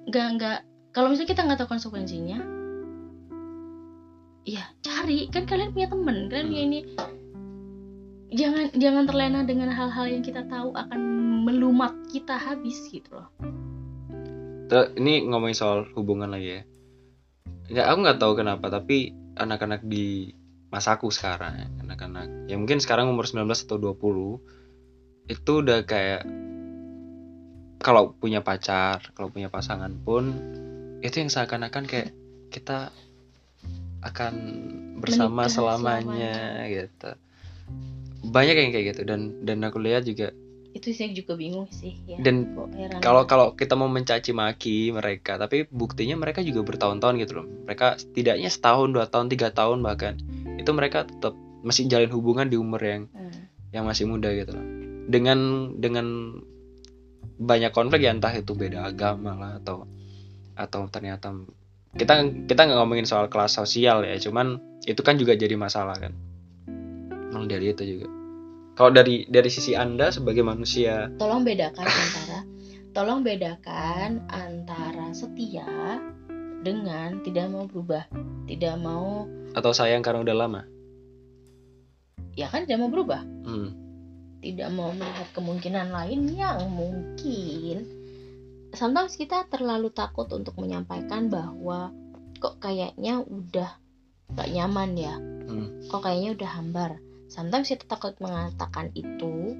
nggak nggak kalau misalnya kita nggak tahu konsekuensinya ya cari. Kan kalian punya temen kalian punya ini. Jangan jangan terlena dengan hal-hal yang kita tahu akan melumat kita habis gitu loh. Ini ngomongin soal hubungan lagi ya. Nggak aku nggak tahu kenapa tapi anak-anak di masaku sekarang ya, anak-anak. Ya mungkin sekarang umur 19 atau 20 itu udah kayak kalau punya pacar kalau punya pasangan pun itu yang seakan-akan kayak kita akan bersama Menikah selamanya gitu. Banyak yang kayak gitu dan dan aku lihat juga itu saya juga bingung sih ya. Dan kalau kalau kita mau mencaci maki mereka tapi buktinya mereka juga bertahun-tahun gitu loh. Mereka setidaknya setahun dua tahun tiga tahun bahkan itu mereka tetap masih jalin hubungan di umur yang Hmm. yang masih muda gitu loh dengan dengan banyak konflik ya entah itu beda agama lah atau atau ternyata kita kita nggak ngomongin soal kelas sosial ya cuman itu kan juga jadi masalah kan. Emang dari itu juga. Kalau dari dari sisi anda sebagai manusia tolong bedakan antara tolong bedakan antara setia dengan tidak mau berubah tidak mau atau sayang karena udah lama? Ya kan tidak mau berubah. Hmm. tidak mau melihat kemungkinan lain yang mungkin. Sometimes kita terlalu takut untuk menyampaikan bahwa kok kayaknya udah gak nyaman ya. Hmm. kok kayaknya udah hambar. Sometimes kita takut mengatakan itu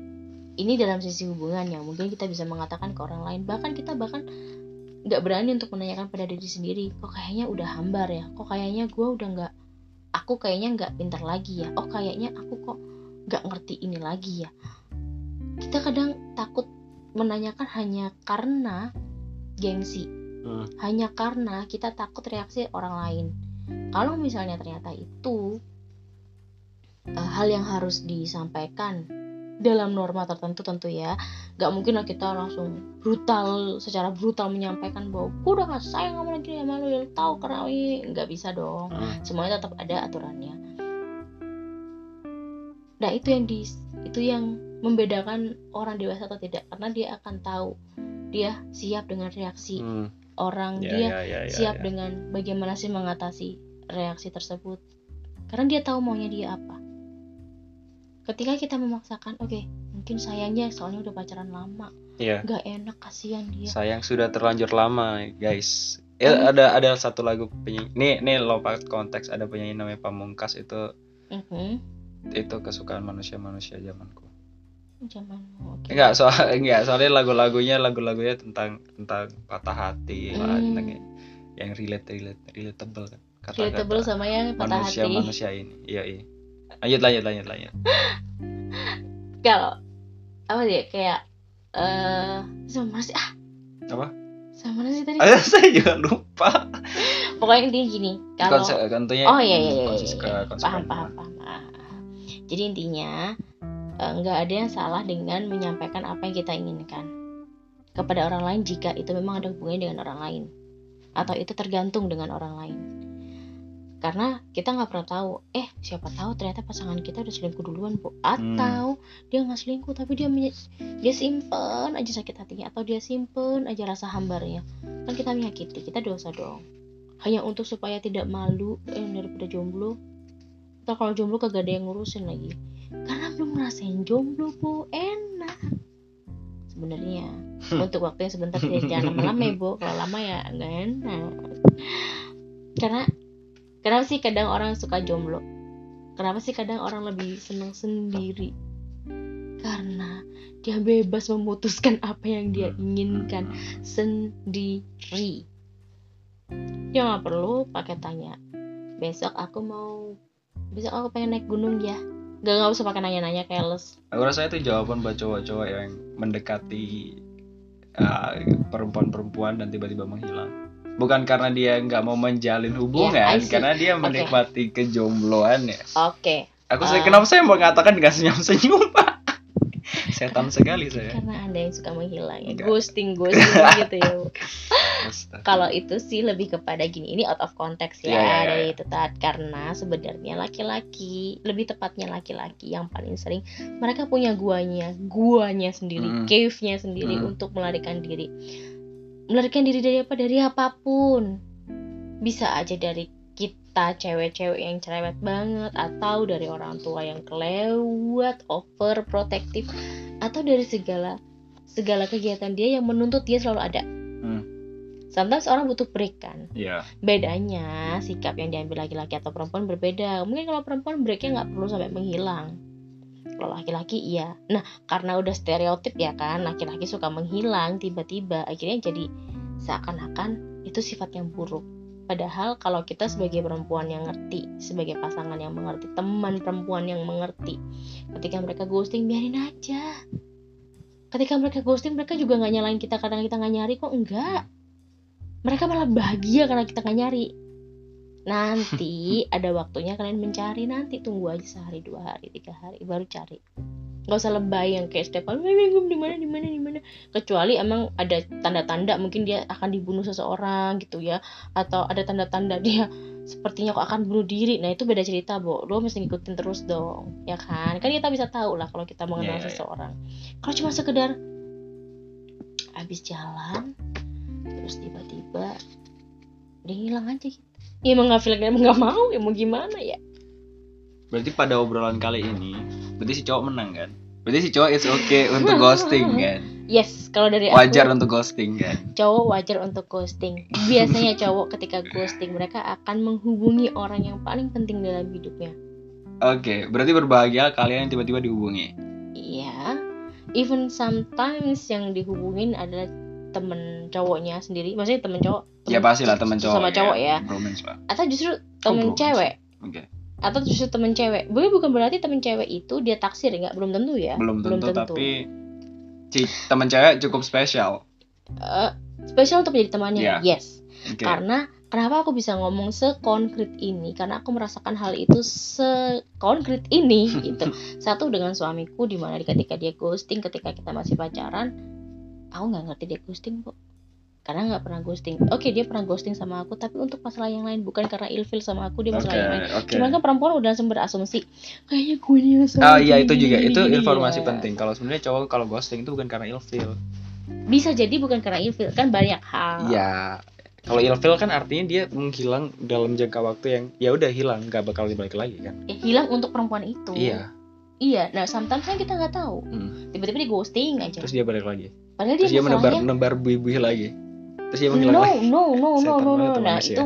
ini dalam sisi hubungan yang mungkin kita bisa mengatakan ke orang lain. Bahkan kita bahkan nggak berani untuk menanyakan pada diri sendiri kok kayaknya udah hambar ya? Kok kayaknya gue udah nggak aku kayaknya nggak pintar lagi ya? Oh kayaknya aku kok nggak ngerti ini lagi ya? Kita kadang takut menanyakan hanya karena gengsi. Hmm. hanya karena kita takut reaksi orang lain. Kalau misalnya ternyata itu eh, hal yang harus disampaikan dalam norma tertentu tentu ya nggak mungkin lah kita langsung brutal secara brutal menyampaikan bahwa gue udah gak sayang kamu lagi sama lu ya lu tahu karena ini nggak bisa dong Hmm. semuanya tetap ada aturannya nah itu yang di itu yang membedakan orang dewasa atau tidak karena dia akan tahu dia siap dengan reaksi Hmm. orang Ya, dia ya, ya, ya, siap ya. dengan bagaimana sih mengatasi reaksi tersebut karena dia tahu maunya dia apa ketika kita memaksakan oke mungkin sayangnya soalnya udah pacaran lama Iya. nggak enak kasihan dia sayang sudah terlanjur lama guys ya Hmm. ada ada satu lagu penyanyi nih nih lompat konteks ada penyanyi namanya Pamungkas itu Mhm. itu kesukaan manusia-manusia zamanku zaman oke enggak soal enggak soalnya lagu-lagunya lagu-lagunya tentang tentang patah hati lah, Hmm. tentang yang- yang relate relate relatable kan relatable sama yang patah manusia hati manusia ini iya iya lanjut lanjut lanjut lanjut. Kalau apa dia kayak eh sama mana sih? Ah. Apa? Sama sih tadi? Ayo, saya juga lupa. Pokoknya intinya gini kalau Konse- tentunya oh iya iya iya, iya, iya. paham paham paham Ah. jadi intinya eh, nggak ada yang salah dengan menyampaikan apa yang kita inginkan kepada orang lain jika itu memang ada hubungannya dengan orang lain. Atau itu tergantung dengan orang lain karena kita nggak pernah tahu eh siapa tahu ternyata pasangan kita udah selingkuh duluan bu. Atau dia nggak selingkuh tapi dia dia simpen aja sakit hatinya atau dia simpen aja rasa hambarnya. Kan kita menyakiti kita dosa dong. Hanya untuk supaya tidak malu eh, daripada jomblo. Atau kalau jomblo kagak ada yang ngurusin lagi. Karena belum ngerasain jomblo bu. Enak. Sebenarnya untuk waktu yang sebentar ya, jangan lama-lama ya bu. Kalau lama ya nggak enak. Karena kenapa sih kadang orang suka jomblo? Kenapa sih kadang orang lebih senang sendiri? Karena dia bebas memutuskan apa yang dia inginkan sendiri. Dia nggak perlu pakai tanya besok aku mau besok aku pengen naik gunung ya. Gak nggak usah pakai nanya-nanya careless. Aku rasa itu jawaban buat cowok-cowok yang mendekati uh, perempuan-perempuan dan tiba-tiba menghilang. Bukan karena dia nggak mau menjalin hubungan, Ya, I see. karena dia menikmati kejombloannya. oke Aku saya Ah. kenapa saya mengatakan dengan senyum-senyum, Pak? Setan sekali saya. karena ada yang suka menghilang ya Enggak. ghosting ghosting gitu ya kalau itu sih lebih kepada gini ini out of context ya Iya, iya, iya, dari iya. itu karena sebenarnya laki-laki lebih tepatnya laki-laki yang paling sering mereka punya guanya guanya sendiri Mm. cave-nya sendiri Mm. untuk melarikan diri melarikan diri dari apa? Dari apa pun. Bisa aja dari kita cewek-cewek yang cerewet banget atau dari orang tua yang kelewat overprotective atau dari segala segala kegiatan dia yang menuntut dia selalu ada. Hmm. sometimes orang butuh break kan? Iya. bedanya sikap yang diambil laki-laki atau perempuan berbeda. Mungkin kalau perempuan breaknya nggak perlu sampai menghilang kalau laki-laki iya nah karena udah stereotip ya kan laki-laki suka menghilang tiba-tiba akhirnya jadi seakan-akan itu sifat yang buruk Padahal kalau kita sebagai perempuan yang ngerti, sebagai pasangan yang mengerti, teman perempuan yang mengerti, ketika mereka ghosting biarin aja. Ketika mereka ghosting mereka juga nggak nyalain kita karena kita nggak nyari kok enggak. Mereka malah bahagia karena kita nggak nyari. Nanti ada waktunya kalian mencari. Nanti tunggu aja sehari dua hari tiga hari baru cari. Nggak usah lebay yang kayak setiap kali minggu di mana di mana di mana. Kecuali emang ada tanda-tanda mungkin dia akan dibunuh seseorang gitu ya. Atau ada tanda-tanda dia sepertinya kok akan bunuh diri. Nah itu beda cerita bo. Lo mesti ngikutin terus dong ya kan? Kan kita bisa tahu lah kalau kita mengenal Yeah, yeah, yeah. seseorang. Kalau cuma sekedar habis jalan terus tiba-tiba dia hilang aja gitu ya emang nggak feel emang nggak mau ya mau gimana ya Berarti pada obrolan kali ini, berarti si cowok menang kan? Berarti si cowok it's okay untuk ghosting kan? yes kalau dari Wajar aku, untuk ghosting kan? cowok wajar untuk ghosting. Biasanya cowok ketika ghosting mereka akan menghubungi orang yang paling penting dalam hidupnya. Oke, berarti berbahagia kalian yang tiba-tiba dihubungi. Iya. Even sometimes yang dihubungin adalah temen cowoknya sendiri, maksudnya temen cowok. Ya pasti lah teman cowok. Sama cowok ya. Bromance lah. Atau justru Kok temen bromance? cewek. Oke. Atau justru temen cewek. Boleh bukan berarti temen cewek itu dia taksir nggak? Belum tentu ya. Belum tentu, tapi si teman cewek cukup spesial. Eh, spesial untuk menjadi temannya. Iya. Yes. Oke. Karena kenapa aku bisa ngomong sekonkret ini? Karena aku merasakan hal itu sekonkret ini gitu. Satu dengan suamiku di mana ketika dia ghosting ketika kita masih pacaran, aku nggak ngerti dia ghosting kok. Karena nggak pernah ghosting. Oke dia pernah ghosting sama aku, tapi untuk masalah yang lain bukan karena ilfil sama aku dia masalah yang lain. oke. Cuman kan perempuan udah langsung berasumsi kayaknya gue salah, Ah iya itu juga itu gini, informasi ya. penting. Kalau sebenarnya cowok kalau ghosting itu bukan karena ilfil. Bisa jadi bukan karena ilfil kan banyak hal. Iya. Kalau ilfil kan artinya dia menghilang dalam jangka waktu yang ya udah hilang, nggak bakal dibalik lagi kan? Ya, hilang untuk perempuan itu. Iya. Iya, nah sometimes kan kita nggak tahu. Hmm. Tiba-tiba dia ghosting aja. Terus dia balik lagi. Padahal dia Terus dia menebar menebar buih-buih lagi. Terus dia menghilang no, lagi. no, no, no, no, no. tuh Nah, manusia. itu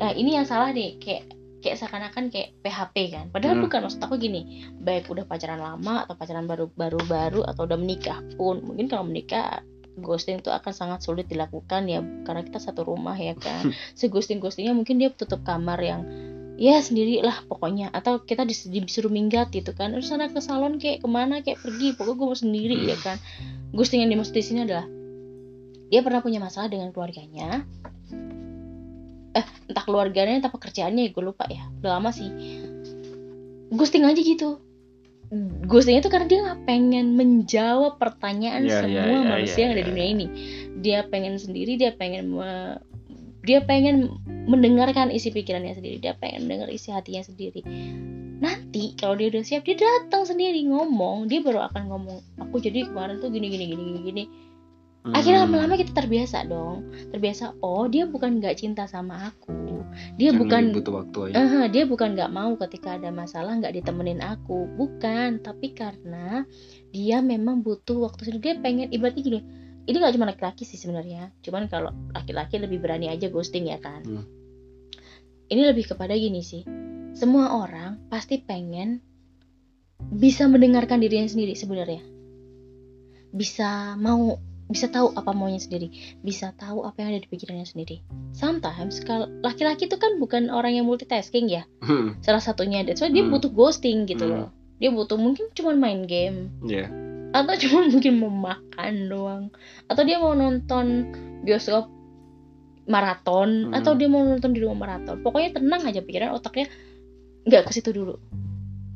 nah ini yang salah nih, kayak kayak seakan-akan kayak PHP kan. Padahal Hmm. bukan maksud aku gini, baik udah pacaran lama atau pacaran baru baru baru atau udah menikah pun, mungkin kalau menikah ghosting itu akan sangat sulit dilakukan ya karena kita satu rumah ya kan. Seghosting ghostingnya mungkin dia tutup kamar yang ya sendiri lah pokoknya atau kita dis- disuruh minggat gitu kan terus sana ke salon kayak ke mana kayak pergi pokoknya gue mau sendiri ya kan ghosting yang dimaksud di sini adalah dia pernah punya masalah dengan keluarganya. Eh entah keluarganya entah pekerjaannya ya gue lupa ya. Udah lama sih. Ghosting aja gitu. Ghosting itu karena dia nggak pengen menjawab pertanyaan Iya, semua iya, iya, manusia iya, yang ada di iya, dunia ini. Dia pengen sendiri dia pengen me- dia pengen mendengarkan isi pikirannya sendiri. Dia pengen dengar isi hatinya sendiri nanti kalau dia udah siap dia datang sendiri ngomong. Dia baru akan ngomong aku jadi kemarin tuh gini gini gini gini gini. Akhirnya Hmm. lama-lama kita terbiasa dong. Terbiasa oh dia bukan nggak cinta sama aku. Dia Cuman bukan butuh waktu aja. Eh, dia bukan nggak mau ketika ada masalah nggak ditemenin aku. Bukan tapi karena dia memang butuh waktu sendiri. Dia pengen ibaratnya gini ini nggak cuma laki-laki sih sebenarnya. Cuman kalau laki-laki lebih berani aja ghosting ya kan. Hmm. ini lebih kepada gini sih semua orang pasti pengen bisa mendengarkan dirinya sendiri sebenarnya bisa mau bisa tahu apa maunya sendiri bisa tahu apa yang ada di pikirannya sendiri sometimes kalau laki-laki itu kan bukan orang yang multitasking ya Hmm. salah satunya why dia Hmm. butuh ghosting gitu Hmm. loh dia butuh mungkin cuma main game Iya. atau cuma mungkin mau makan doang atau dia mau nonton bioskop maraton Hmm. atau dia mau nonton di rumah maraton pokoknya tenang aja pikiran otaknya nggak ke situ dulu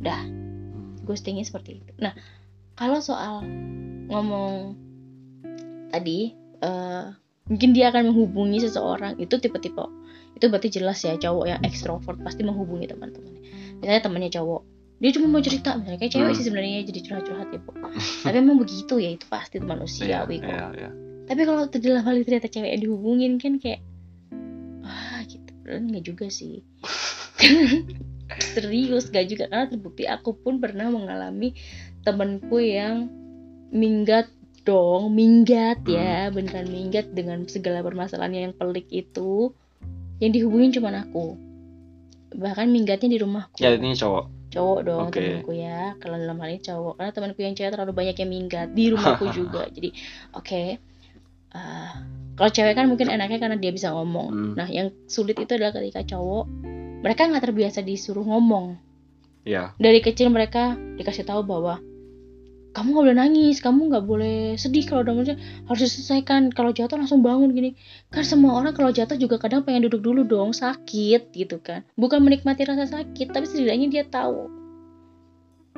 Hmm. ghostingnya seperti itu nah kalau soal ngomong tadi eh, mungkin dia akan menghubungi seseorang itu tipe-tipe itu berarti jelas ya cowok yang ekstrovert pasti menghubungi teman-temannya misalnya temannya cowok dia cuma mau cerita misalnya kayak cewek Hmm. sih sebenarnya jadi curhat-curhat ya Bu. tapi emang begitu ya itu pasti itu manusiawi kok iya, iya. tapi kalau dalam hal ternyata cewek yang dihubungin kan kayak wah gitu nggak juga sih serius gak juga. Karena terbukti aku pun pernah mengalami temanku yang minggat dong. Minggat ya beneran minggat dengan segala permasalahannya yang pelik itu. Yang dihubungin cuma aku. Bahkan minggatnya di rumahku. Ya ini cowok. cowok dong Oke. temanku ya. Kalau dalam hal ini cowok. Karena temanku yang cewek terlalu banyak yang minggat di rumahku juga. Jadi oke. Eh, kalau cewek kan mungkin enaknya karena dia bisa ngomong. Hmm. nah yang sulit itu adalah ketika cowok mereka nggak terbiasa disuruh ngomong ya dari kecil mereka dikasih tahu bahwa kamu nggak boleh nangis, kamu nggak boleh sedih kalau udah maksudnya harus diselesaikan. Kalau jatuh langsung bangun gini. Kan semua orang kalau jatuh juga kadang pengen duduk dulu dong, sakit gitu kan. Bukan menikmati rasa sakit, tapi setidaknya dia tahu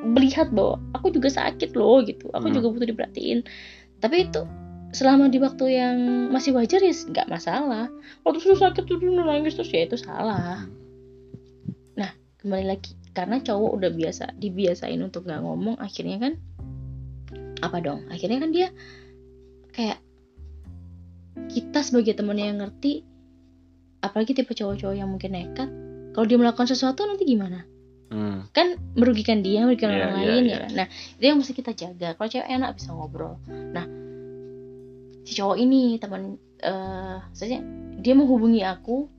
melihat bahwa aku juga sakit loh gitu. Aku Hmm. juga butuh diperhatiin. Tapi itu selama di waktu yang masih wajar ya nggak masalah. Waktu sudah sakit dulu nangis terus ya itu salah kembali lagi karena cowok udah biasa dibiasain untuk nggak ngomong akhirnya kan apa dong akhirnya kan dia kayak kita sebagai temen yang ngerti apalagi tipe cowok-cowok yang mungkin nekat kalau dia melakukan sesuatu nanti gimana Hmm. kan merugikan dia merugikan Iya, orang iya, lain iya. ya kan? nah itu yang mesti kita jaga kalau cewek enak bisa ngobrol nah si cowok ini teman eh saya dia menghubungi aku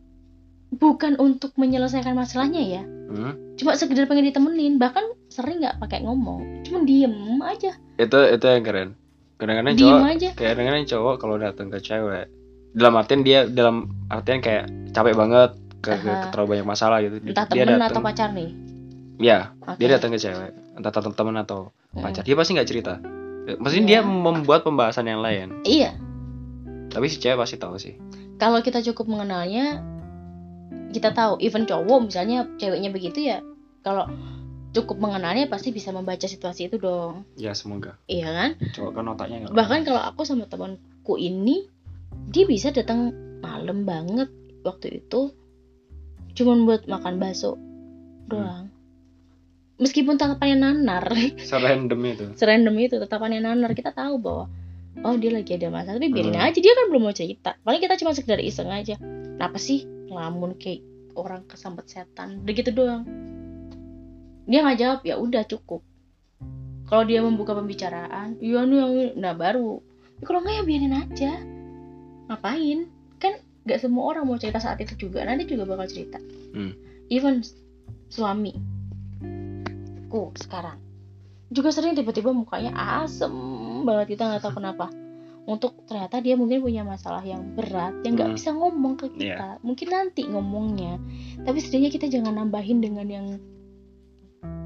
bukan untuk menyelesaikan masalahnya ya. Hmm. cuma sekedar pengen ditemenin bahkan sering nggak pakai ngomong. Cuma diem aja. Itu itu yang keren. Kadang-kadang cowok aja. kadang-kadang cowok kalau datang ke cewek dalam artian dia dalam artian kayak capek banget ke, ke, Aha. terlalu banyak masalah gitu entah dia temen datang atau pacar nih? Ya Oke. dia datang ke cewek entah teman atau Mm. pacar. Dia pasti nggak cerita. Maksudnya Iya. dia membuat pembahasan yang lain. Iya. Tapi si cewek pasti tahu sih. Kalau kita cukup mengenalnya kita tahu even cowok misalnya ceweknya begitu ya kalau cukup mengenalnya pasti bisa membaca situasi itu dong. Ya semoga. Iya kan? Cowok kan otaknya nggak bahkan kalau aku sama temanku ini dia bisa datang malam banget waktu itu cuman buat makan bakso doang. Meskipun tatapannya nanar. Serandom itu. Serandom itu tatapannya nanar. Kita tahu bahwa oh dia lagi ada masalah. Tapi biarin Hmm. aja dia kan belum mau cerita. Paling kita cuma sekedar iseng aja. Kenapa sih ngelamun kayak orang kesambet setan. Udah gitu doang. Dia nggak jawab ya udah cukup. Kalau dia membuka pembicaraan iya nih yang ini." nah baru. Tapi kalau nggak ya biarin aja. Ngapain? Kan nggak semua orang mau cerita saat itu juga. Nanti juga bakal cerita. Hmm. even suami. Ku sekarang. Juga sering tiba-tiba mukanya asem banget. Kita nggak tahu kenapa untuk ternyata dia mungkin punya masalah yang berat yang nggak Hmm. bisa ngomong ke kita. Mungkin nanti ngomongnya. Tapi setidaknya kita jangan nambahin dengan yang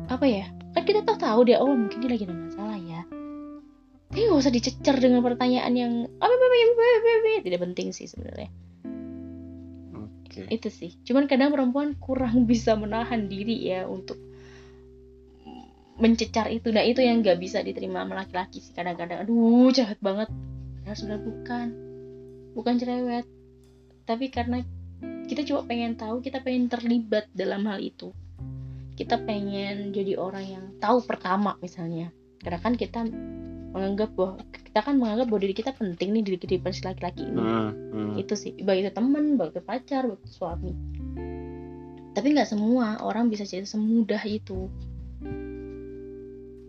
apa ya? Kan kita tahu tahu dia oh mungkin dia lagi ada masalah ya. Tapi nggak usah dicecer dengan pertanyaan yang apa apa apa apa apa. Tidak penting sih sebenarnya. Oke. Itu sih. Cuman kadang perempuan kurang bisa menahan diri ya untuk mencecar itu. Nah itu yang nggak bisa diterima sama laki-laki sih kadang-kadang. Aduh jahat banget sudah bukan. Bukan cerewet. Tapi karena kita cuma pengen tahu kita pengen terlibat dalam hal itu. Kita pengen jadi orang yang tahu pertama misalnya. Karena kan kita menganggap bahwa kita kan menganggap bahwa diri kita penting nih di kehidupan si laki-laki ini. Hmm, hmm. itu sih. Baik itu temen baik itu pacar baik itu suami. Tapi nggak semua orang bisa cerita semudah itu.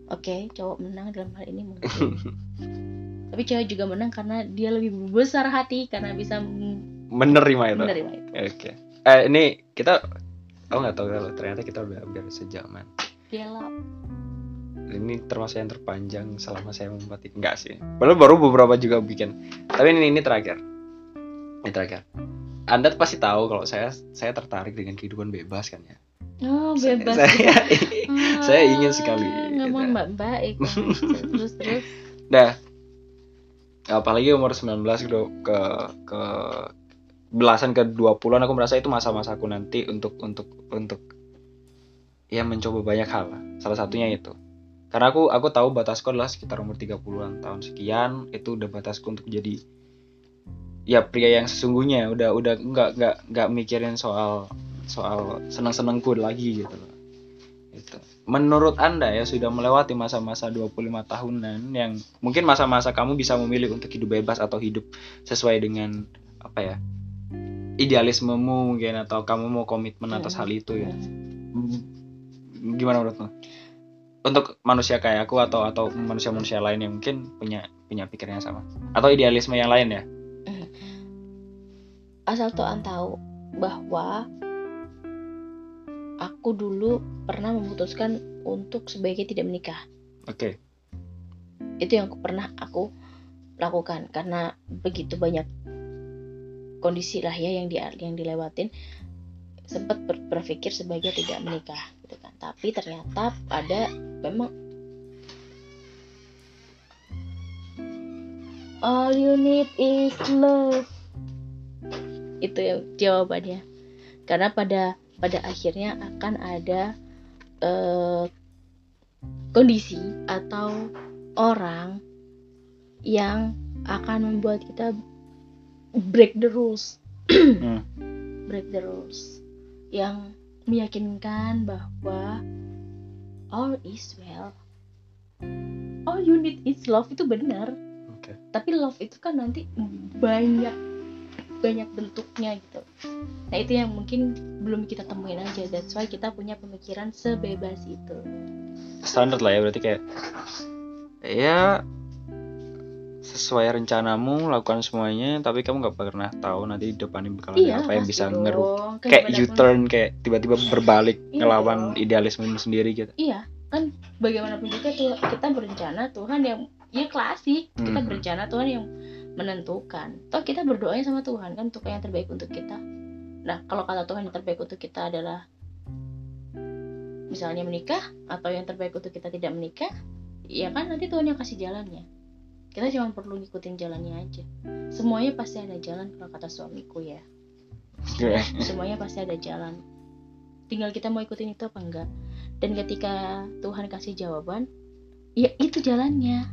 Oke cowok menang dalam hal ini mungkin tapi cewek juga menang karena dia lebih besar hati karena bisa m- menerima itu. menerima itu. Oke. Eh ini kita aku nggak tahu kalau ternyata kita udah hampir sejaman Gila. ini termasuk yang terpanjang selama saya membuat ini. Enggak sih. Baru baru beberapa juga bikin. Tapi ini ini terakhir. Ini terakhir. Anda pasti tahu kalau saya saya tertarik dengan kehidupan bebas kan ya? Oh Saya- bebas. saya, Ah, saya ingin sekali, ngomong gitu. mbak baik terus terus. Nah, apalagi umur 19 gitu ke ke belasan ke 20-an aku merasa itu masa-masaku nanti untuk untuk untuk ya mencoba banyak hal. lah. Salah satunya itu. Karena aku aku tahu batasku adalah sekitar umur 30-an tahun sekian, itu udah batasku untuk jadi ya pria yang sesungguhnya udah udah nggak nggak nggak mikirin soal soal senang-senangku lagi gitu loh. Menurut Anda ya sudah melewati masa-masa 25 tahunan yang mungkin masa-masa kamu bisa memilih untuk hidup bebas atau hidup sesuai dengan apa ya? idealismemu mungkin atau kamu mau komitmen atas hal itu ya. Gimana menurutmu? Untuk manusia kayak aku atau atau manusia-manusia lain yang mungkin punya punya pikiran yang sama atau idealisme yang lain ya? asal tuan tahu bahwa aku dulu pernah memutuskan untuk sebaiknya tidak menikah. Oke. itu yang aku pernah aku lakukan karena begitu banyak kondisi lah ya yang di yang dilewatin sempat ber, berpikir sebagai tidak menikah gitu kan. Tapi ternyata ada memang all you need is love. Itu ya jawabannya. Karena pada pada akhirnya akan ada uh, kondisi atau orang yang akan membuat kita break the rules Hmm. break the rules yang meyakinkan bahwa all is well all you need is love itu benar Oke. tapi love itu kan nanti banyak banyak bentuknya gitu nah itu yang mungkin belum kita temuin aja that's why kita punya pemikiran sebebas itu standar lah ya berarti kayak ya sesuai rencanamu lakukan semuanya tapi kamu nggak pernah tahu nanti di depan ini bakal ada apa yang bisa dong. ngeru kayak U-turn kayak tiba-tiba berbalik Iya ngelawan dong. idealisme sendiri gitu iya kan bagaimanapun juga tuh kita berencana Tuhan yang ya klasik kita Mhm. berencana Tuhan yang menentukan. Toh kita berdoanya sama Tuhan kan untuk yang terbaik untuk kita. Nah kalau kata Tuhan yang terbaik untuk kita adalah misalnya menikah atau yang terbaik untuk kita tidak menikah ya kan nanti Tuhan yang kasih jalannya. Kita cuma perlu ngikutin jalannya aja. Semuanya pasti ada jalan kalau kata suamiku ya. Iya. semuanya pasti ada jalan. Tinggal kita mau ikutin itu apa enggak. Dan ketika Tuhan kasih jawaban ya itu jalannya.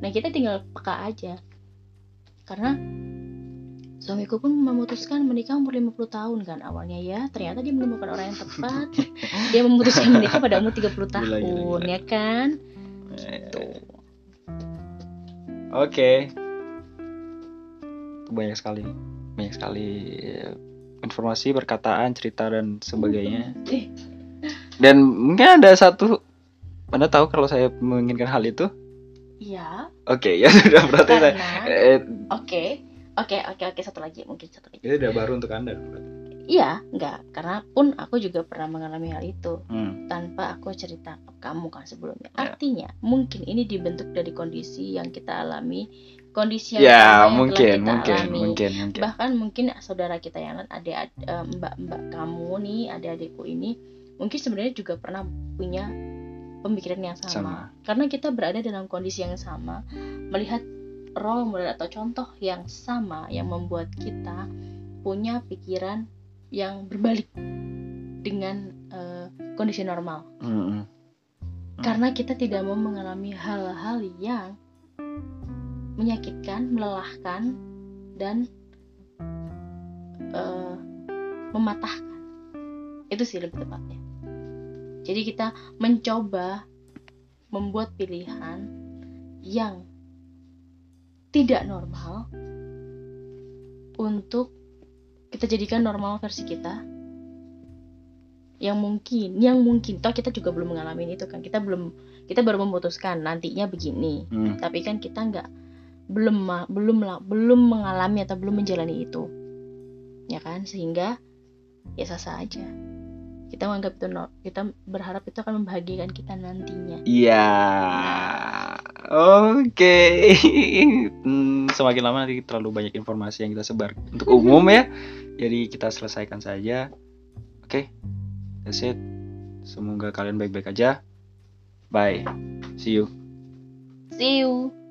Nah kita tinggal peka aja karena suamiku pun memutuskan menikah umur 50 tahun kan awalnya ya ternyata dia menemukan orang yang tepat dia memutuskan menikah pada umur 30 tahun Gila, gila, gila. ya kan Eh, tuh Oke. Banyak sekali, banyak sekali informasi, perkataan, cerita dan sebagainya. Eh, Dan mungkin ada satu, Anda tahu kalau saya menginginkan hal itu? Iya Oke, ya sudah berarti saya. karena Eh, oke oke oke oke satu lagi mungkin satu lagi itu udah baru untuk Anda. berarti. iya enggak karena pun aku juga pernah mengalami hal itu Hmm. tanpa aku cerita ke kamu kan sebelumnya. Ya. Artinya mungkin ini dibentuk dari kondisi yang kita alami, kondisi yang Ya, yang telah mungkin, kita mungkin, alami. mungkin, mungkin. Bahkan mungkin saudara kita yang lain, adik eh, mbak-mbak kamu nih, adik-adikku ini, mungkin sebenarnya juga pernah punya pemikiran yang sama. Sama. Karena kita berada dalam kondisi yang sama, melihat role model atau contoh yang sama yang membuat kita punya pikiran yang berbalik dengan eh, kondisi normal Hmm, hmm. karena kita tidak mau mengalami hal-hal yang menyakitkan, melelahkan, dan eh, mematahkan. Itu sih lebih tepatnya. Jadi kita mencoba membuat pilihan yang tidak normal untuk kita jadikan normal versi kita. Yang mungkin yang mungkin toh kita juga belum mengalami itu kan. Kita belum kita baru memutuskan nantinya begini. Hmm. tapi kan kita nggak belum belum belum mengalami atau belum menjalani itu. Ya kan? Sehingga ya sah sah aja kita menganggap itu no- kita berharap itu akan membahagiakan kita nantinya Iya. Oke. Hmm, semakin lama nanti terlalu banyak informasi yang kita sebar untuk umum ya. Jadi kita selesaikan saja. Oke. That's it. Semoga kalian baik-baik aja. Bye. See you. see you